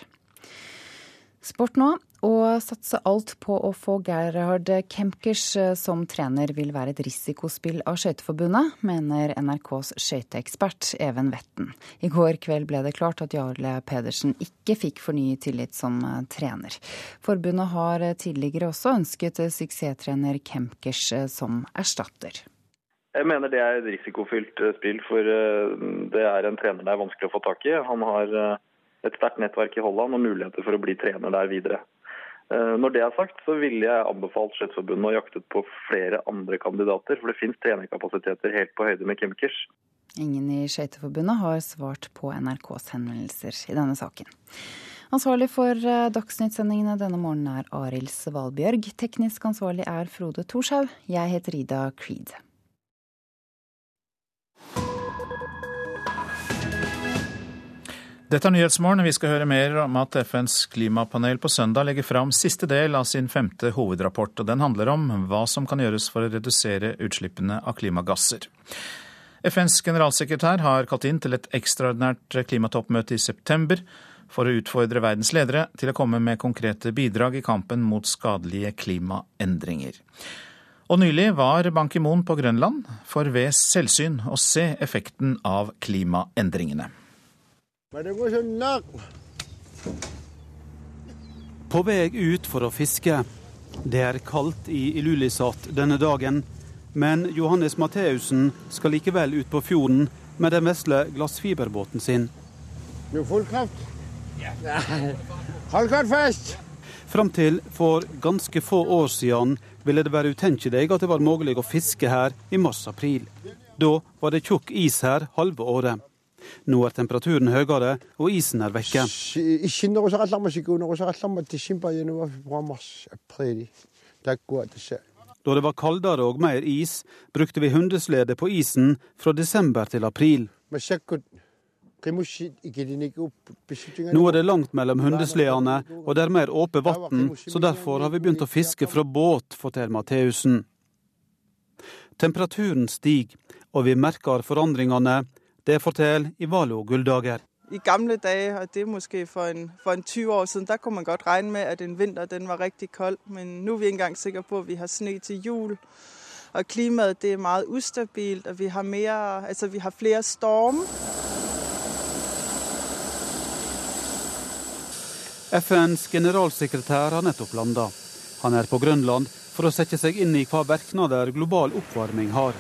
Sport nå. Å satse alt på å få Gerhard Kemkers eh, som trener vil være et risikospill av Skøyteforbundet, mener NRKs skøyteekspert Even Vetten. I går kveld ble det klart at Jarle Pedersen ikke fikk fornyet tillit som eh, trener. Forbundet har tidligere også ønsket suksesstrener Kemkers eh, som erstatter. Jeg mener det er et risikofylt spill, for det er en trener det er vanskelig å få tak i. Han har et sterkt nettverk i Holland og muligheter for å bli trener der videre. Eh, når det er sagt, så ville jeg anbefalt Skøyteforbundet å jakte på flere andre kandidater. For det finnes trenerkapasiteter helt på høyde med Kimkers. Ingen i Skøyteforbundet har svart på NRKs henvendelser i denne saken. Ansvarlig for dagsnyttsendingene Dagsnytt-sendingene denne morgenen er Arild Svalbjørg. Teknisk ansvarlig er Frode Thorshaug. Jeg heter Ida Creed. Dette er Nyhetsmorgen. Vi skal høre mer om at FNs klimapanel på søndag legger fram siste del av sin femte hovedrapport. og Den handler om hva som kan gjøres for å redusere utslippene av klimagasser. FNs generalsekretær har kalt inn til et ekstraordinært klimatoppmøte i september for å utfordre verdens ledere til å komme med konkrete bidrag i kampen mot skadelige klimaendringer. Og nylig var Ban Ki-moon på Grønland for ved selvsyn å se effekten av klimaendringene. På vei ut for å fiske. Det er kaldt i Ilulissat denne dagen, men Johannes Matheussen skal likevel ut på fjorden med den vesle glassfiberbåten sin. Fram til for ganske få år siden ville det være utenkelig at det var mulig å fiske her i mars-april. Da var det tjukk is her halve året. Nå er temperaturen høyere, og isen er vekke. Da det var kaldere og mer is, brukte vi hundeslede på isen fra desember til april. Nå er det langt mellom hundesledene, og det er mer åpent vann, så derfor har vi begynt å fiske fra båt, forteller Matheussen. Temperaturen stiger, og vi merker forandringene det forteller Ivalo Gulldager. I gamle dager, og det er måske for en, for en 20 år siden, der kunne man godt regne med at en vinter den var riktig kold. Men nå er vi ikke engang sikre på at vi har snø til jul. Og klimaet det er meget ustabilt, og vi har, mere, altså, vi har flere stormer. FNs generalsekretær har nettopp landa. Han er på Grønland for å sette seg inn i hva virknader global oppvarming har.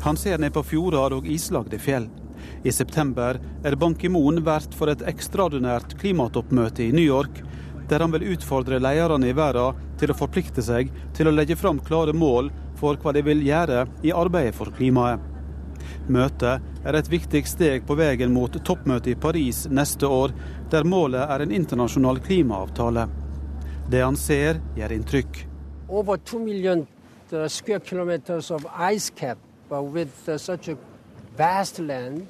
Han ser ned på fjorder og islagde fjell. I september er Ban Ki-moon vert for et ekstraordinært klimatoppmøte i New York, der han vil utfordre lederne i verden til å forplikte seg til å legge fram klare mål for hva de vil gjøre i arbeidet for klimaet. Møtet er et viktig steg på veien mot toppmøtet i Paris neste år, der målet er en internasjonal klimaavtale. Det han ser, gjør inntrykk. Over 2 millioner uh, square of ice cap uh, with uh, such a vast land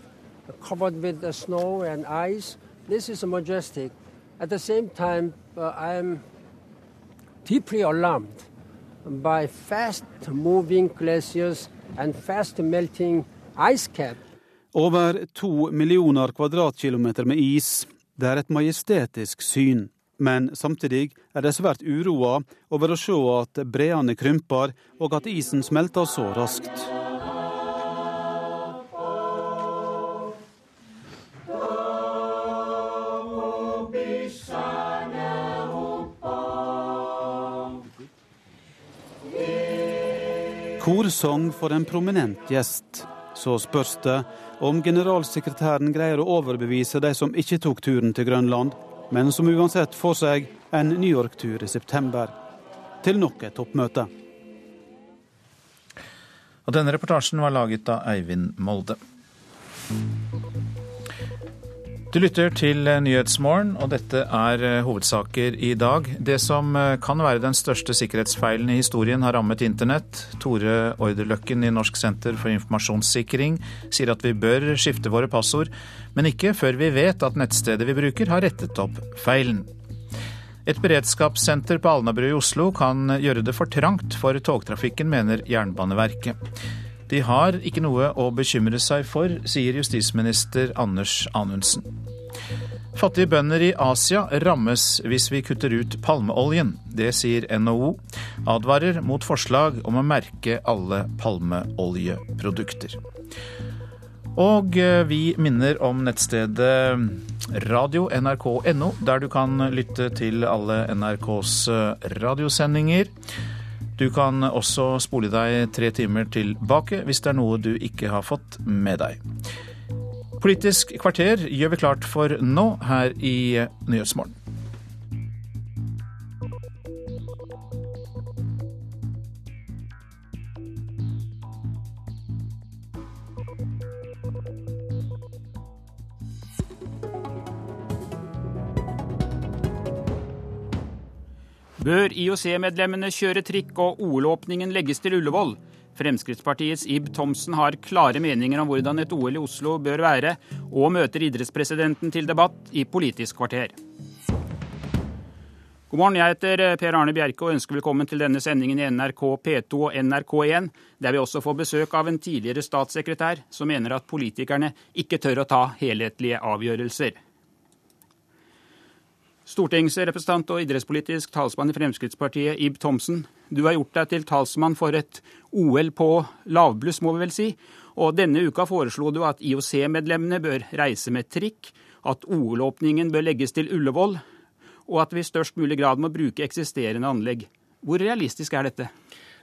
covered with snow and ice. This is majestic. At the same time, uh, I am deeply alarmed by fast moving glaciers and over to millioner kvadratkilometer med is. Det er et majestetisk syn. Men samtidig er det svært uroa over å se at breene krymper, og at isen smelter så raskt. Korsang for en prominent gjest så spørs det om generalsekretæren greier å overbevise de som ikke tok turen til Grønland, men som uansett får seg en New York-tur i september. Til nok et toppmøte. Og denne reportasjen var laget av Eivind Molde. Du lytter til Nyhetsmorgen, og dette er eh, hovedsaker i dag. Det som eh, kan være den største sikkerhetsfeilen i historien, har rammet internett. Tore Orderløkken i Norsk senter for informasjonssikring sier at vi bør skifte våre passord, men ikke før vi vet at nettstedet vi bruker har rettet opp feilen. Et beredskapssenter på Alnabru i Oslo kan gjøre det for trangt for togtrafikken, mener Jernbaneverket. De har ikke noe å bekymre seg for, sier justisminister Anders Anundsen. Fattige bønder i Asia rammes hvis vi kutter ut palmeoljen. Det sier NHO. Advarer mot forslag om å merke alle palmeoljeprodukter. Og eh, vi minner om nettstedet radio nrk.no, der du kan lytte til alle NRKs eh, radiosendinger. Du kan også spole deg tre timer tilbake hvis det er noe du ikke har fått med deg. Politisk kvarter gjør vi klart for nå her i Nyhetsmorgen. Bør IOC-medlemmene kjøre trikk og OL-åpningen legges til Ullevål? Fremskrittspartiets Ib Thomsen har klare meninger om hvordan et OL i Oslo bør være, og møter idrettspresidenten til debatt i Politisk kvarter. God morgen, jeg heter Per Arne Bjerke og ønsker velkommen til denne sendingen i NRK P2 og NRK1, der vi også får besøk av en tidligere statssekretær som mener at politikerne ikke tør å ta helhetlige avgjørelser. Stortingsrepresentant og idrettspolitisk talsmann i Fremskrittspartiet, Ib Thomsen. Du har gjort deg til talsmann for et OL på lavbluss, må vi vel si. Og denne uka foreslo du at IOC-medlemmene bør reise med trikk, at OL-åpningen bør legges til Ullevål, og at vi i størst mulig grad må bruke eksisterende anlegg. Hvor realistisk er dette?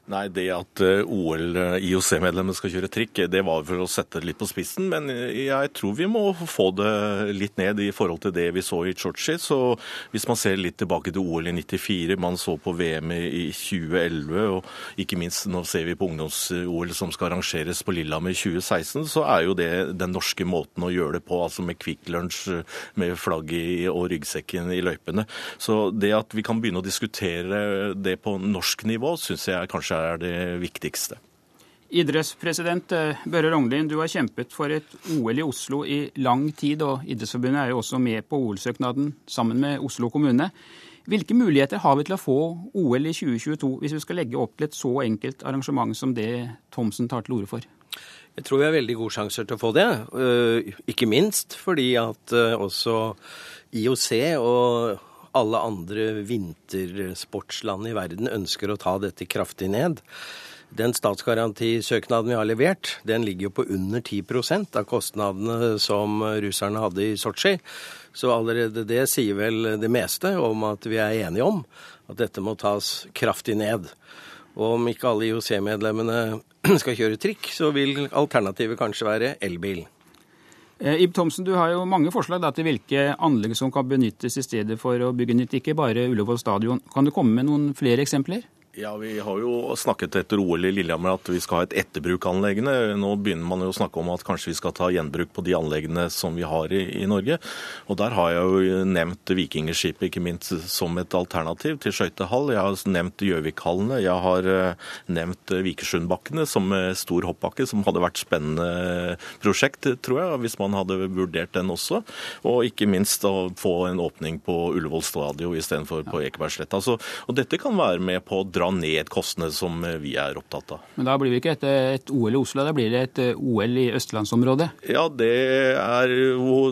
Nei, Det at eh, OL-IOC-medlemmene skal kjøre trikk, det var for å sette det litt på spissen. Men jeg tror vi må få det litt ned i forhold til det vi så i Tsjotsji. Så hvis man ser litt tilbake til OL i 94, man så på VM i 2011, og ikke minst nå ser vi på ungdoms-OL som skal arrangeres på Lillehammer i 2016, så er jo det den norske måten å gjøre det på, altså med Kvikk Lunsj med flagg i, og ryggsekken i løypene. Så det at vi kan begynne å diskutere det på norsk nivå, syns jeg kanskje er det viktigste. Idrettspresident eh, Børre Rognlien, du har kjempet for et OL i Oslo i lang tid, og Idrettsforbundet er jo også med på OL-søknaden sammen med Oslo kommune. Hvilke muligheter har vi til å få OL i 2022 hvis vi skal legge opp til et så enkelt arrangement som det Thomsen tar til orde for? Jeg tror vi har veldig gode sjanser til å få det. Eh, ikke minst fordi at eh, også IOC og alle andre vintersportsland i verden ønsker å ta dette kraftig ned. Den statsgarantisøknaden vi har levert, den ligger jo på under 10% av kostnadene som russerne hadde i Sotsji. Så allerede det sier vel det meste om at vi er enige om at dette må tas kraftig ned. Og om ikke alle IOC-medlemmene *clears throat* skal kjøre trikk, så vil alternativet kanskje være elbil. Eh, Ib Thomsen, du har jo mange forslag da, til hvilke anlegg som kan benyttes i stedet for å bygge nytt, ikke bare Ullevål stadion. Kan du komme med noen flere eksempler? Ja, Vi har jo snakket etter OL i Lillehammer at vi skal ha et etterbruk av anleggene. Nå begynner man jo å snakke om at kanskje vi skal ta gjenbruk på de anleggene som vi har i, i Norge. Og Der har jeg jo nevnt Vikingskipet ikke minst som et alternativ til skøytehall. Jeg har nevnt Gjøvikhallene. Jeg har uh, nevnt Vikersundbakkene som stor hoppbakke, som hadde vært spennende prosjekt, tror jeg, hvis man hadde vurdert den også. Og ikke minst å få en åpning på Ullevål stadion istedenfor på Ekebergsletta. Altså, og dette kan være med på å dra ned kostnadene som vi er opptatt av. Men da blir det ikke et, et OL i Oslo, da blir det et eh, OL i østlandsområdet? Ja, det er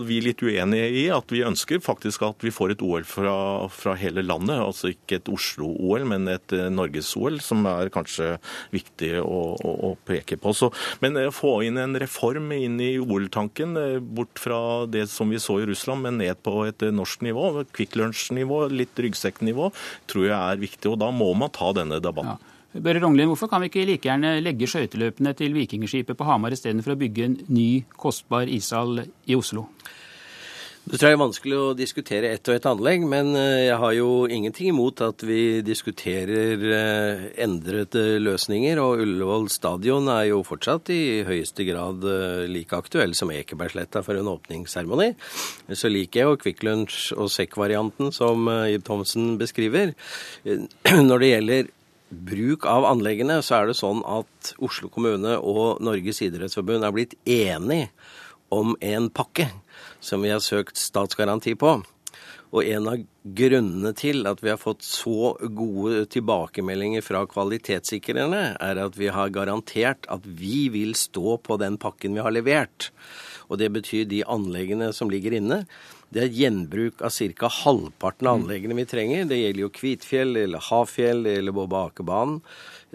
vi litt uenige i. At vi ønsker faktisk at vi får et OL fra, fra hele landet. Altså ikke et Oslo-OL, men et eh, Norges-OL, som er kanskje viktig å, å, å peke på. Så, men å få inn en reform inn i OL-tanken, bort fra det som vi så i Russland, men ned på et norsk nivå. Kvikk Lunsj-nivå, litt ryggsekknivå, tror jeg er viktig. Og da må man ta den denne debatten. Ja. Børre Rognlien, hvorfor kan vi ikke like gjerne legge skøyteløpene til Vikingskipet på Hamar istedenfor å bygge en ny, kostbar ishall i Oslo? Det tror jeg er vanskelig å diskutere ett og ett anlegg, men eh, jeg har jo ingenting imot at vi diskuterer eh, endrede løsninger. Og Ullevål stadion er jo fortsatt i høyeste grad eh, like aktuell som Ekebergsletta for en åpningsseremoni. Så liker jeg jo Kvikk Lunsj og sekk-varianten som Ib Thomsen beskriver. *clears throat* Når det gjelder bruk av anleggene, så er det sånn at Oslo kommune og Norges idrettsforbund er blitt enige om en pakke som vi har søkt statsgaranti på. Og en av grunnene til at vi har fått så gode tilbakemeldinger fra kvalitetssikrerne, er at vi har garantert at vi vil stå på den pakken vi har levert. Og det betyr de anleggene som ligger inne. Det er gjenbruk av ca. halvparten av anleggene vi trenger. Det gjelder jo Kvitfjell, eller Hafjell, det gjelder Bobbe Akerbanen.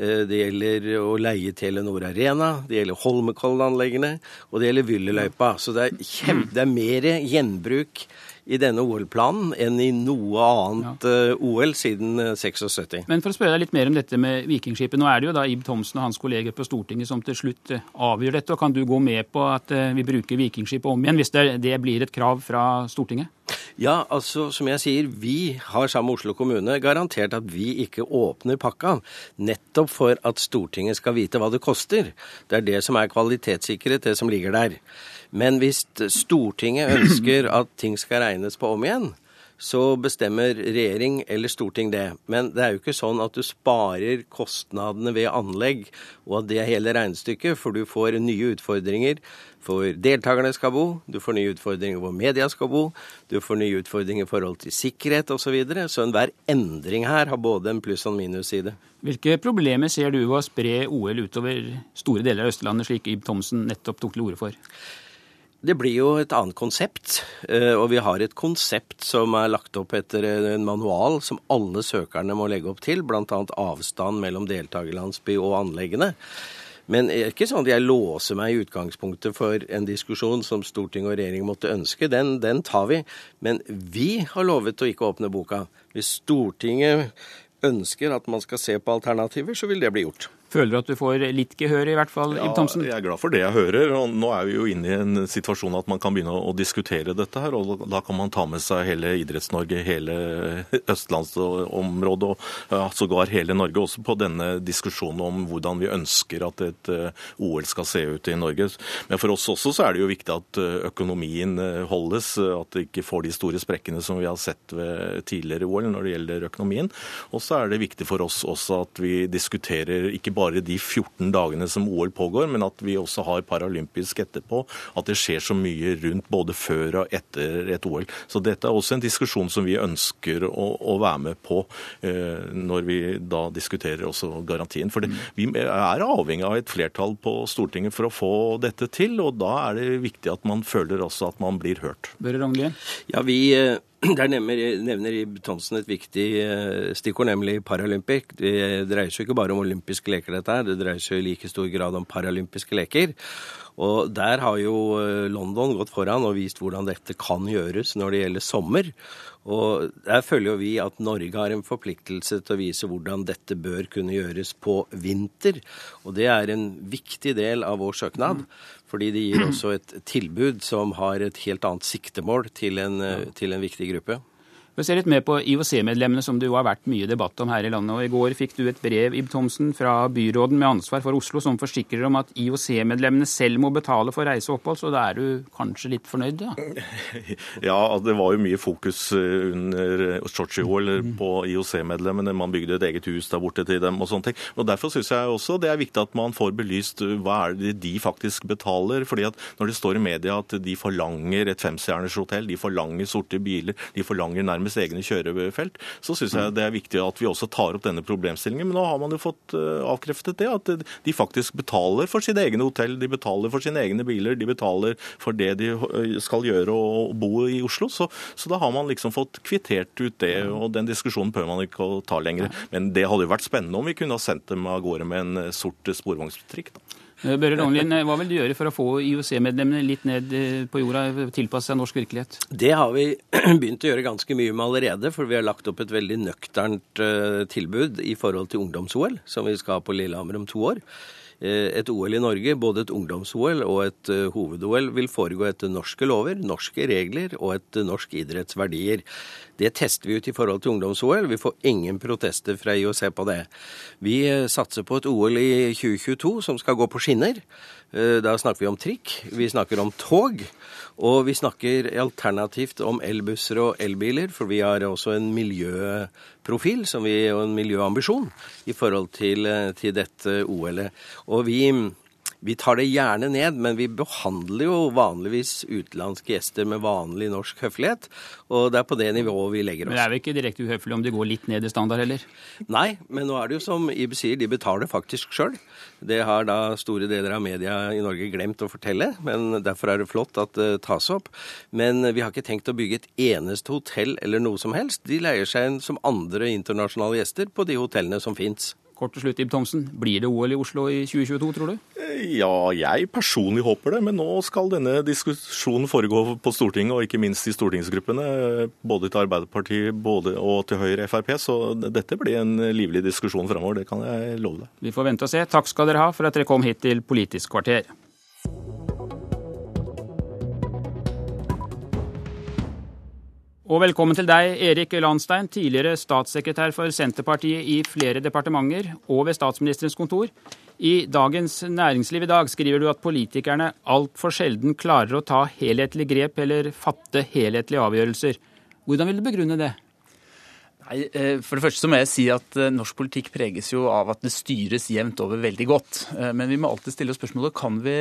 Eh, det gjelder å leie Telenor Arena, det gjelder Holmenkollen-anleggene, og det gjelder Vyllyløypa. Så det er, kjem, det er mer gjenbruk i denne OL-planen enn i noe annet ja. Eh, OL siden 76. Eh, Men for å spørre deg litt mer om dette med Vikingskipet. Nå er det jo da Ib Thomsen og hans kolleger på Stortinget som til slutt avgjør dette. og Kan du gå med på at vi bruker Vikingskipet om igjen, hvis det, det blir et krav fra Stortinget? Ja, altså som jeg sier, vi har sammen med Oslo kommune garantert at vi ikke åpner pakka. Nettopp for at Stortinget skal vite hva det koster. Det er det som er kvalitetssikkerhet, det som ligger der. Men hvis Stortinget ønsker at ting skal regnes på om igjen, så bestemmer regjering eller storting det. Men det er jo ikke sånn at du sparer kostnadene ved anlegg, og at det er hele regnestykket, for du får nye utfordringer for deltakerne skal bo, du får nye utfordringer hvor media skal bo, du får nye utfordringer i forhold til sikkerhet osv. Så, videre. så enhver endring her har både en pluss- og en minusside. Hvilke problemer ser du ved å spre OL utover store deler av Østlandet, slik Ib Thomsen nettopp tok til orde for? Det blir jo et annet konsept, eh, og vi har et konsept som er lagt opp etter en manual som alle søkerne må legge opp til, bl.a. avstand mellom deltakerlandsby og anleggene. Men det er ikke sånn at jeg låser meg i utgangspunktet for en diskusjon som storting og regjering måtte ønske. Den, den tar vi. Men vi har lovet å ikke åpne boka. Hvis Stortinget ønsker at man skal se på alternativer, så vil det bli gjort. Føler du at du får litt gehør, i hvert fall, ja, Ib Thomsen? Jeg er glad for det jeg hører. og Nå er vi jo inne i en situasjon at man kan begynne å diskutere dette her. og Da kan man ta med seg hele Idretts-Norge, hele østlandsområdet og ja, sågar hele Norge også på denne diskusjonen om hvordan vi ønsker at et eh, OL skal se ut i Norge. Men for oss også så er det jo viktig at eh, økonomien eh, holdes, at det ikke får de store sprekkene som vi har sett ved tidligere OL når det gjelder økonomien. Og så er det viktig for oss også at vi diskuterer ikke bare bare de 14 dagene som OL pågår, men at vi også har paralympisk etterpå. At det skjer så mye rundt både før og etter et OL. Så dette er også en diskusjon som vi ønsker å, å være med på eh, når vi da diskuterer også garantien. For det, vi er avhengig av et flertall på Stortinget for å få dette til, og da er det viktig at man føler også at man blir hørt. Børre Rognlien? Ja, vi eh, *clears throat* Der nevner, nevner Ib Thomsen et viktig eh, stikkord, nemlig Paralympic. Det dreier seg ikke bare om olympiske leker, dette her. Det dreier seg i like stor grad om paralympiske leker. Og der har jo eh, London gått foran og vist hvordan dette kan gjøres når det gjelder sommer. Og der føler jo vi at Norge har en forpliktelse til å vise hvordan dette bør kunne gjøres på vinter. Og det er en viktig del av vår søknad. Fordi det gir også et tilbud som har et helt annet siktemål til en, til en viktig gruppe. Vi se litt mer på IOC-medlemmene, som det jo har vært mye debatt om her i landet. og I går fikk du et brev Ib Thomsen, fra byråden med ansvar for Oslo, som forsikrer om at IOC-medlemmene selv må betale for reise og opphold. Så da er du kanskje litt fornøyd, *laughs* ja? Ja, det var jo mye fokus eh, under Sotsji-OL på IOC-medlemmene. Man bygde et eget hus der borte til dem og sånne ting. Og Derfor syns jeg også det er viktig at man får belyst eh, hva er det de faktisk betaler. fordi at når det står i media at de forlanger et femstjerners hotell, de forlanger sorte biler, de forlanger nærmest nærmest egne kjørefelt, så syns jeg det er viktig at vi også tar opp denne problemstillingen. Men nå har man jo fått eh, avkreftet det, at de faktisk betaler for sine egne hotell, de betaler for sine egne biler, de betaler for det de eh, skal gjøre og bo i Oslo. Så, så da har man liksom fått kvittert ut det, og den diskusjonen bør man ikke å ta lenger. Men det hadde jo vært spennende om vi kunne ha sendt dem av gårde med en sort sporvognstrikk. Eh, Børre Rognlien, eh, hva vil du gjøre for å få IOC-medlemmene litt ned eh, på jorda, tilpasse seg norsk virkelighet? Det har vi *clears throat* begynt å gjøre ganske mye med allerede, for vi har lagt opp et veldig nøkternt tilbud i forhold til ungdoms-OL, som vi skal ha på Lillehammer om to år. Et OL i Norge, både et ungdoms-OL og et hoved-OL, vil foregå etter norske lover, norske regler og etter norsk idrettsverdier. Det tester vi ut i forhold til ungdoms-OL. Vi får ingen protester fra IOC på det. Vi eh, satser på et OL i 2022 som skal gå på skinner. Eh, da snakker vi om trikk, vi snakker om tog. Og vi snakker alternativt om elbusser og elbiler, for vi har også en miljøprofil vi, og en miljøambisjon i forhold til, eh, til dette OL-et. Og vi Vi tar det gjerne ned, men vi behandler jo vanligvis utenlandske gjester med vanlig norsk høflighet. Og det er på det nivået vi legger oss. Men det er vel ikke direkte uhøflig om de går litt ned i standard heller? Nei, men nå er det jo som Ibe sier, de betaler faktisk sjøl. Det har da store deler av media i Norge glemt å fortelle, men derfor er det flott at det tas opp. Men vi har ikke tenkt å bygge et eneste hotell eller noe som helst. De leier seg inn som andre internasjonale gjester på de hotellene som fins. Kort til slutt, Ib Thomsen. Blir det OL i Oslo i 2022, tror du? Ja, jeg personlig håper det. Men nå skal denne diskusjonen foregå på Stortinget, og ikke minst i stortingsgruppene. Både til Arbeiderpartiet både, og til Høyre Frp. Så dette blir en livlig diskusjon fremover. Det kan jeg love deg. Vi får vente og se. Takk skal dere ha for at dere kom hit til Politisk kvarter. Og velkommen til deg, Erik Landstein, tidligere statssekretær for Senterpartiet i flere departementer og ved statsministerens kontor. I Dagens Næringsliv i dag skriver du at politikerne altfor sjelden klarer å ta helhetlige grep eller fatte helhetlige avgjørelser. Hvordan vil du begrunne det? Nei, eh, For det første så må jeg si at eh, norsk politikk preges jo av at det styres jevnt over veldig godt. Eh, men vi må alltid stille oss spørsmålet kan vi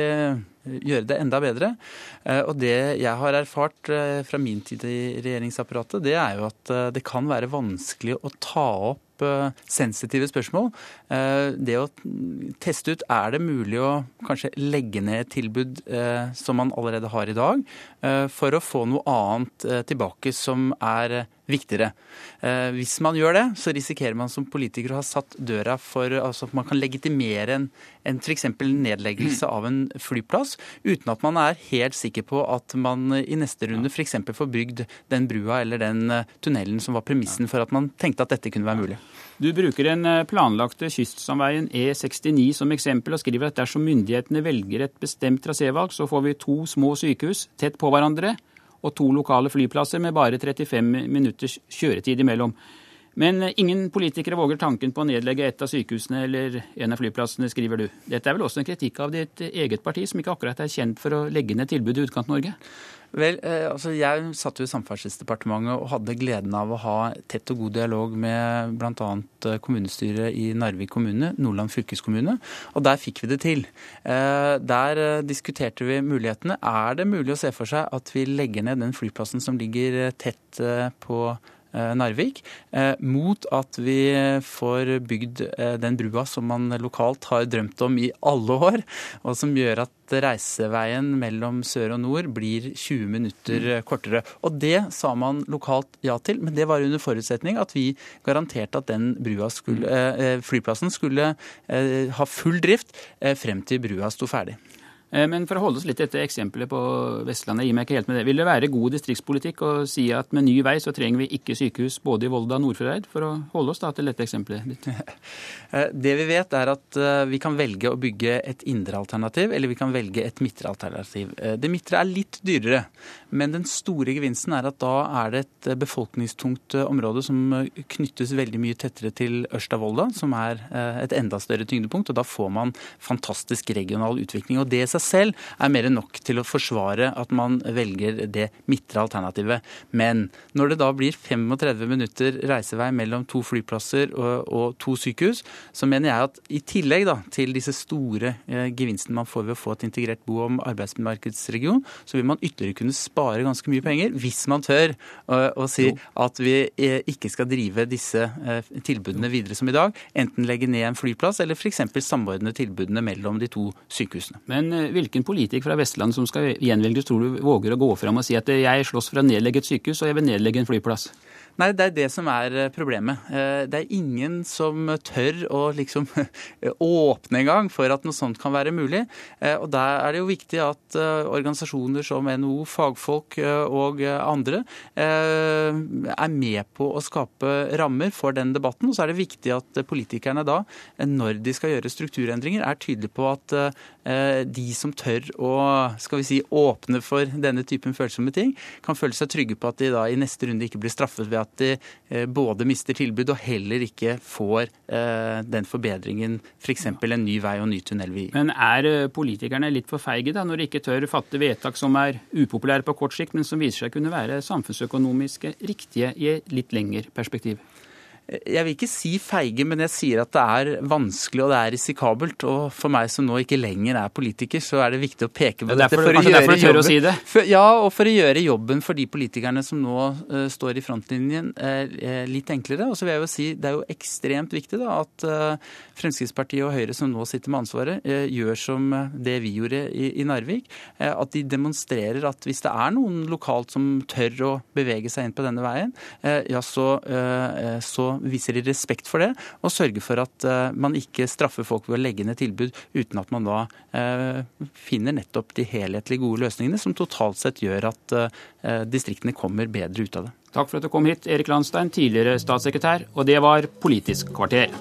gjøre det enda bedre. Og det jeg har erfart fra min tid i regjeringsapparatet, det er jo at det kan være vanskelig å ta opp sensitive spørsmål. Det å teste ut er det mulig å kanskje legge ned et tilbud som man allerede har i dag, for å få noe annet tilbake som er viktigere. Hvis man gjør det, så risikerer man som politiker å ha satt døra for altså at man kan legitimere en, en f.eks. nedleggelse av en flyplass, uten at man er helt sikker på at man i neste runde f.eks. får bygd den brua eller den tunnelen som var premissen for at man tenkte at dette kunne være mulig. Du bruker den planlagte kystsamveien E69 som eksempel, og skriver at dersom myndighetene velger et bestemt trasévalg, så får vi to små sykehus tett på hverandre og to lokale flyplasser med bare 35 minutters kjøretid imellom. Men ingen politikere våger tanken på å nedlegge et av sykehusene eller en av flyplassene, skriver du. Dette er vel også en kritikk av ditt eget parti, som ikke akkurat er kjent for å legge ned tilbud i Utkant-Norge? Vel, altså Jeg satt jo i Samferdselsdepartementet og hadde gleden av å ha tett og god dialog med bl.a. kommunestyret i Narvik kommune, Nordland fylkeskommune, og der fikk vi det til. Der diskuterte vi mulighetene. Er det mulig å se for seg at vi legger ned den flyplassen som ligger tett på Narvik, mot at vi får bygd den brua som man lokalt har drømt om i alle år, og som gjør at reiseveien mellom sør og nord blir 20 minutter kortere. Og det sa man lokalt ja til, men det var under forutsetning at vi garanterte at den skulle, flyplassen skulle ha full drift frem til brua sto ferdig. Men for å holde oss litt dette eksempelet på Vestlandet, gi meg ikke helt med det. Vil det være god distriktspolitikk å si at med ny vei så trenger vi ikke sykehus både i Volda og Nordfjordeid, for å holde oss da til dette eksempelet litt? *laughs* Det vi vet er at vi kan velge å bygge et indre alternativ, eller vi kan velge et midtre alternativ. Det midtre er litt dyrere, men den store gevinsten er at da er det et befolkningstungt område som knyttes veldig mye tettere til Ørsta-Volda, som er et enda større tyngdepunkt, og da får man fantastisk regional utvikling. og det seg selv er mer enn nok til å forsvare at man velger det midtre alternativet. Men når det da blir 35 minutter reisevei mellom to flyplasser og, og to sykehus, så mener jeg at i tillegg da, til disse store eh, gevinstene man får ved å få et integrert bo- og arbeidsmarkedsregion, så vil man ytterligere kunne spare ganske mye penger hvis man tør å, si at vi eh, ikke skal drive disse eh, tilbudene videre som i dag. Enten legge ned en flyplass eller f.eks. samordne tilbudene mellom de to sykehusene. Men hvilken politiker fra Vestlandet som skal gjenvelges, tror du våger å gå fram og si at jeg slåss for å nedlegge et sykehus og jeg vil nedlegge en flyplass? Nei, det er det som er problemet. Det er ingen som tør å liksom *laughs* åpne en gang for at noe sånt kan være mulig. Og der er det jo viktig at organisasjoner som NHO, fagfolk og andre er med på å skape rammer for den debatten. Og så er det viktig at politikerne da, når de skal gjøre strukturendringer, er tydelige på at de som tør å skal vi si, åpne for denne typen følsomme ting, kan føle seg trygge på at de da i neste runde ikke blir straffet ved at de både mister tilbud og heller ikke får den forbedringen f.eks. For en ny vei og ny tunnel vil gi. Men er politikerne litt for feige da, når de ikke tør fatte vedtak som er upopulære på kort sikt, men som viser seg kunne være samfunnsøkonomiske riktige i et litt lengre perspektiv? Jeg vil ikke si feige, men jeg sier at det er vanskelig og det er risikabelt. Og for meg som nå ikke lenger er politiker, så er det viktig å peke på det dette. For å gjøre jobben, å si det. For, ja, og for å gjøre jobben for de politikerne som nå uh, står i frontlinjen uh, litt enklere. Og så vil jeg jo si det er jo ekstremt viktig da, at uh, Fremskrittspartiet og Høyre som nå sitter med ansvaret, gjør som det vi gjorde i, i Narvik. At de demonstrerer at hvis det er noen lokalt som tør å bevege seg inn på denne veien, ja, så, så viser de respekt for det, og sørger for at uh, man ikke straffer folk ved å legge ned tilbud uten at man da uh, finner nettopp de helhetlige gode løsningene som totalt sett gjør at uh, distriktene kommer bedre ut av det. Takk for at du kom hit, Erik Landstein, tidligere statssekretær, og det var Politisk kvarter.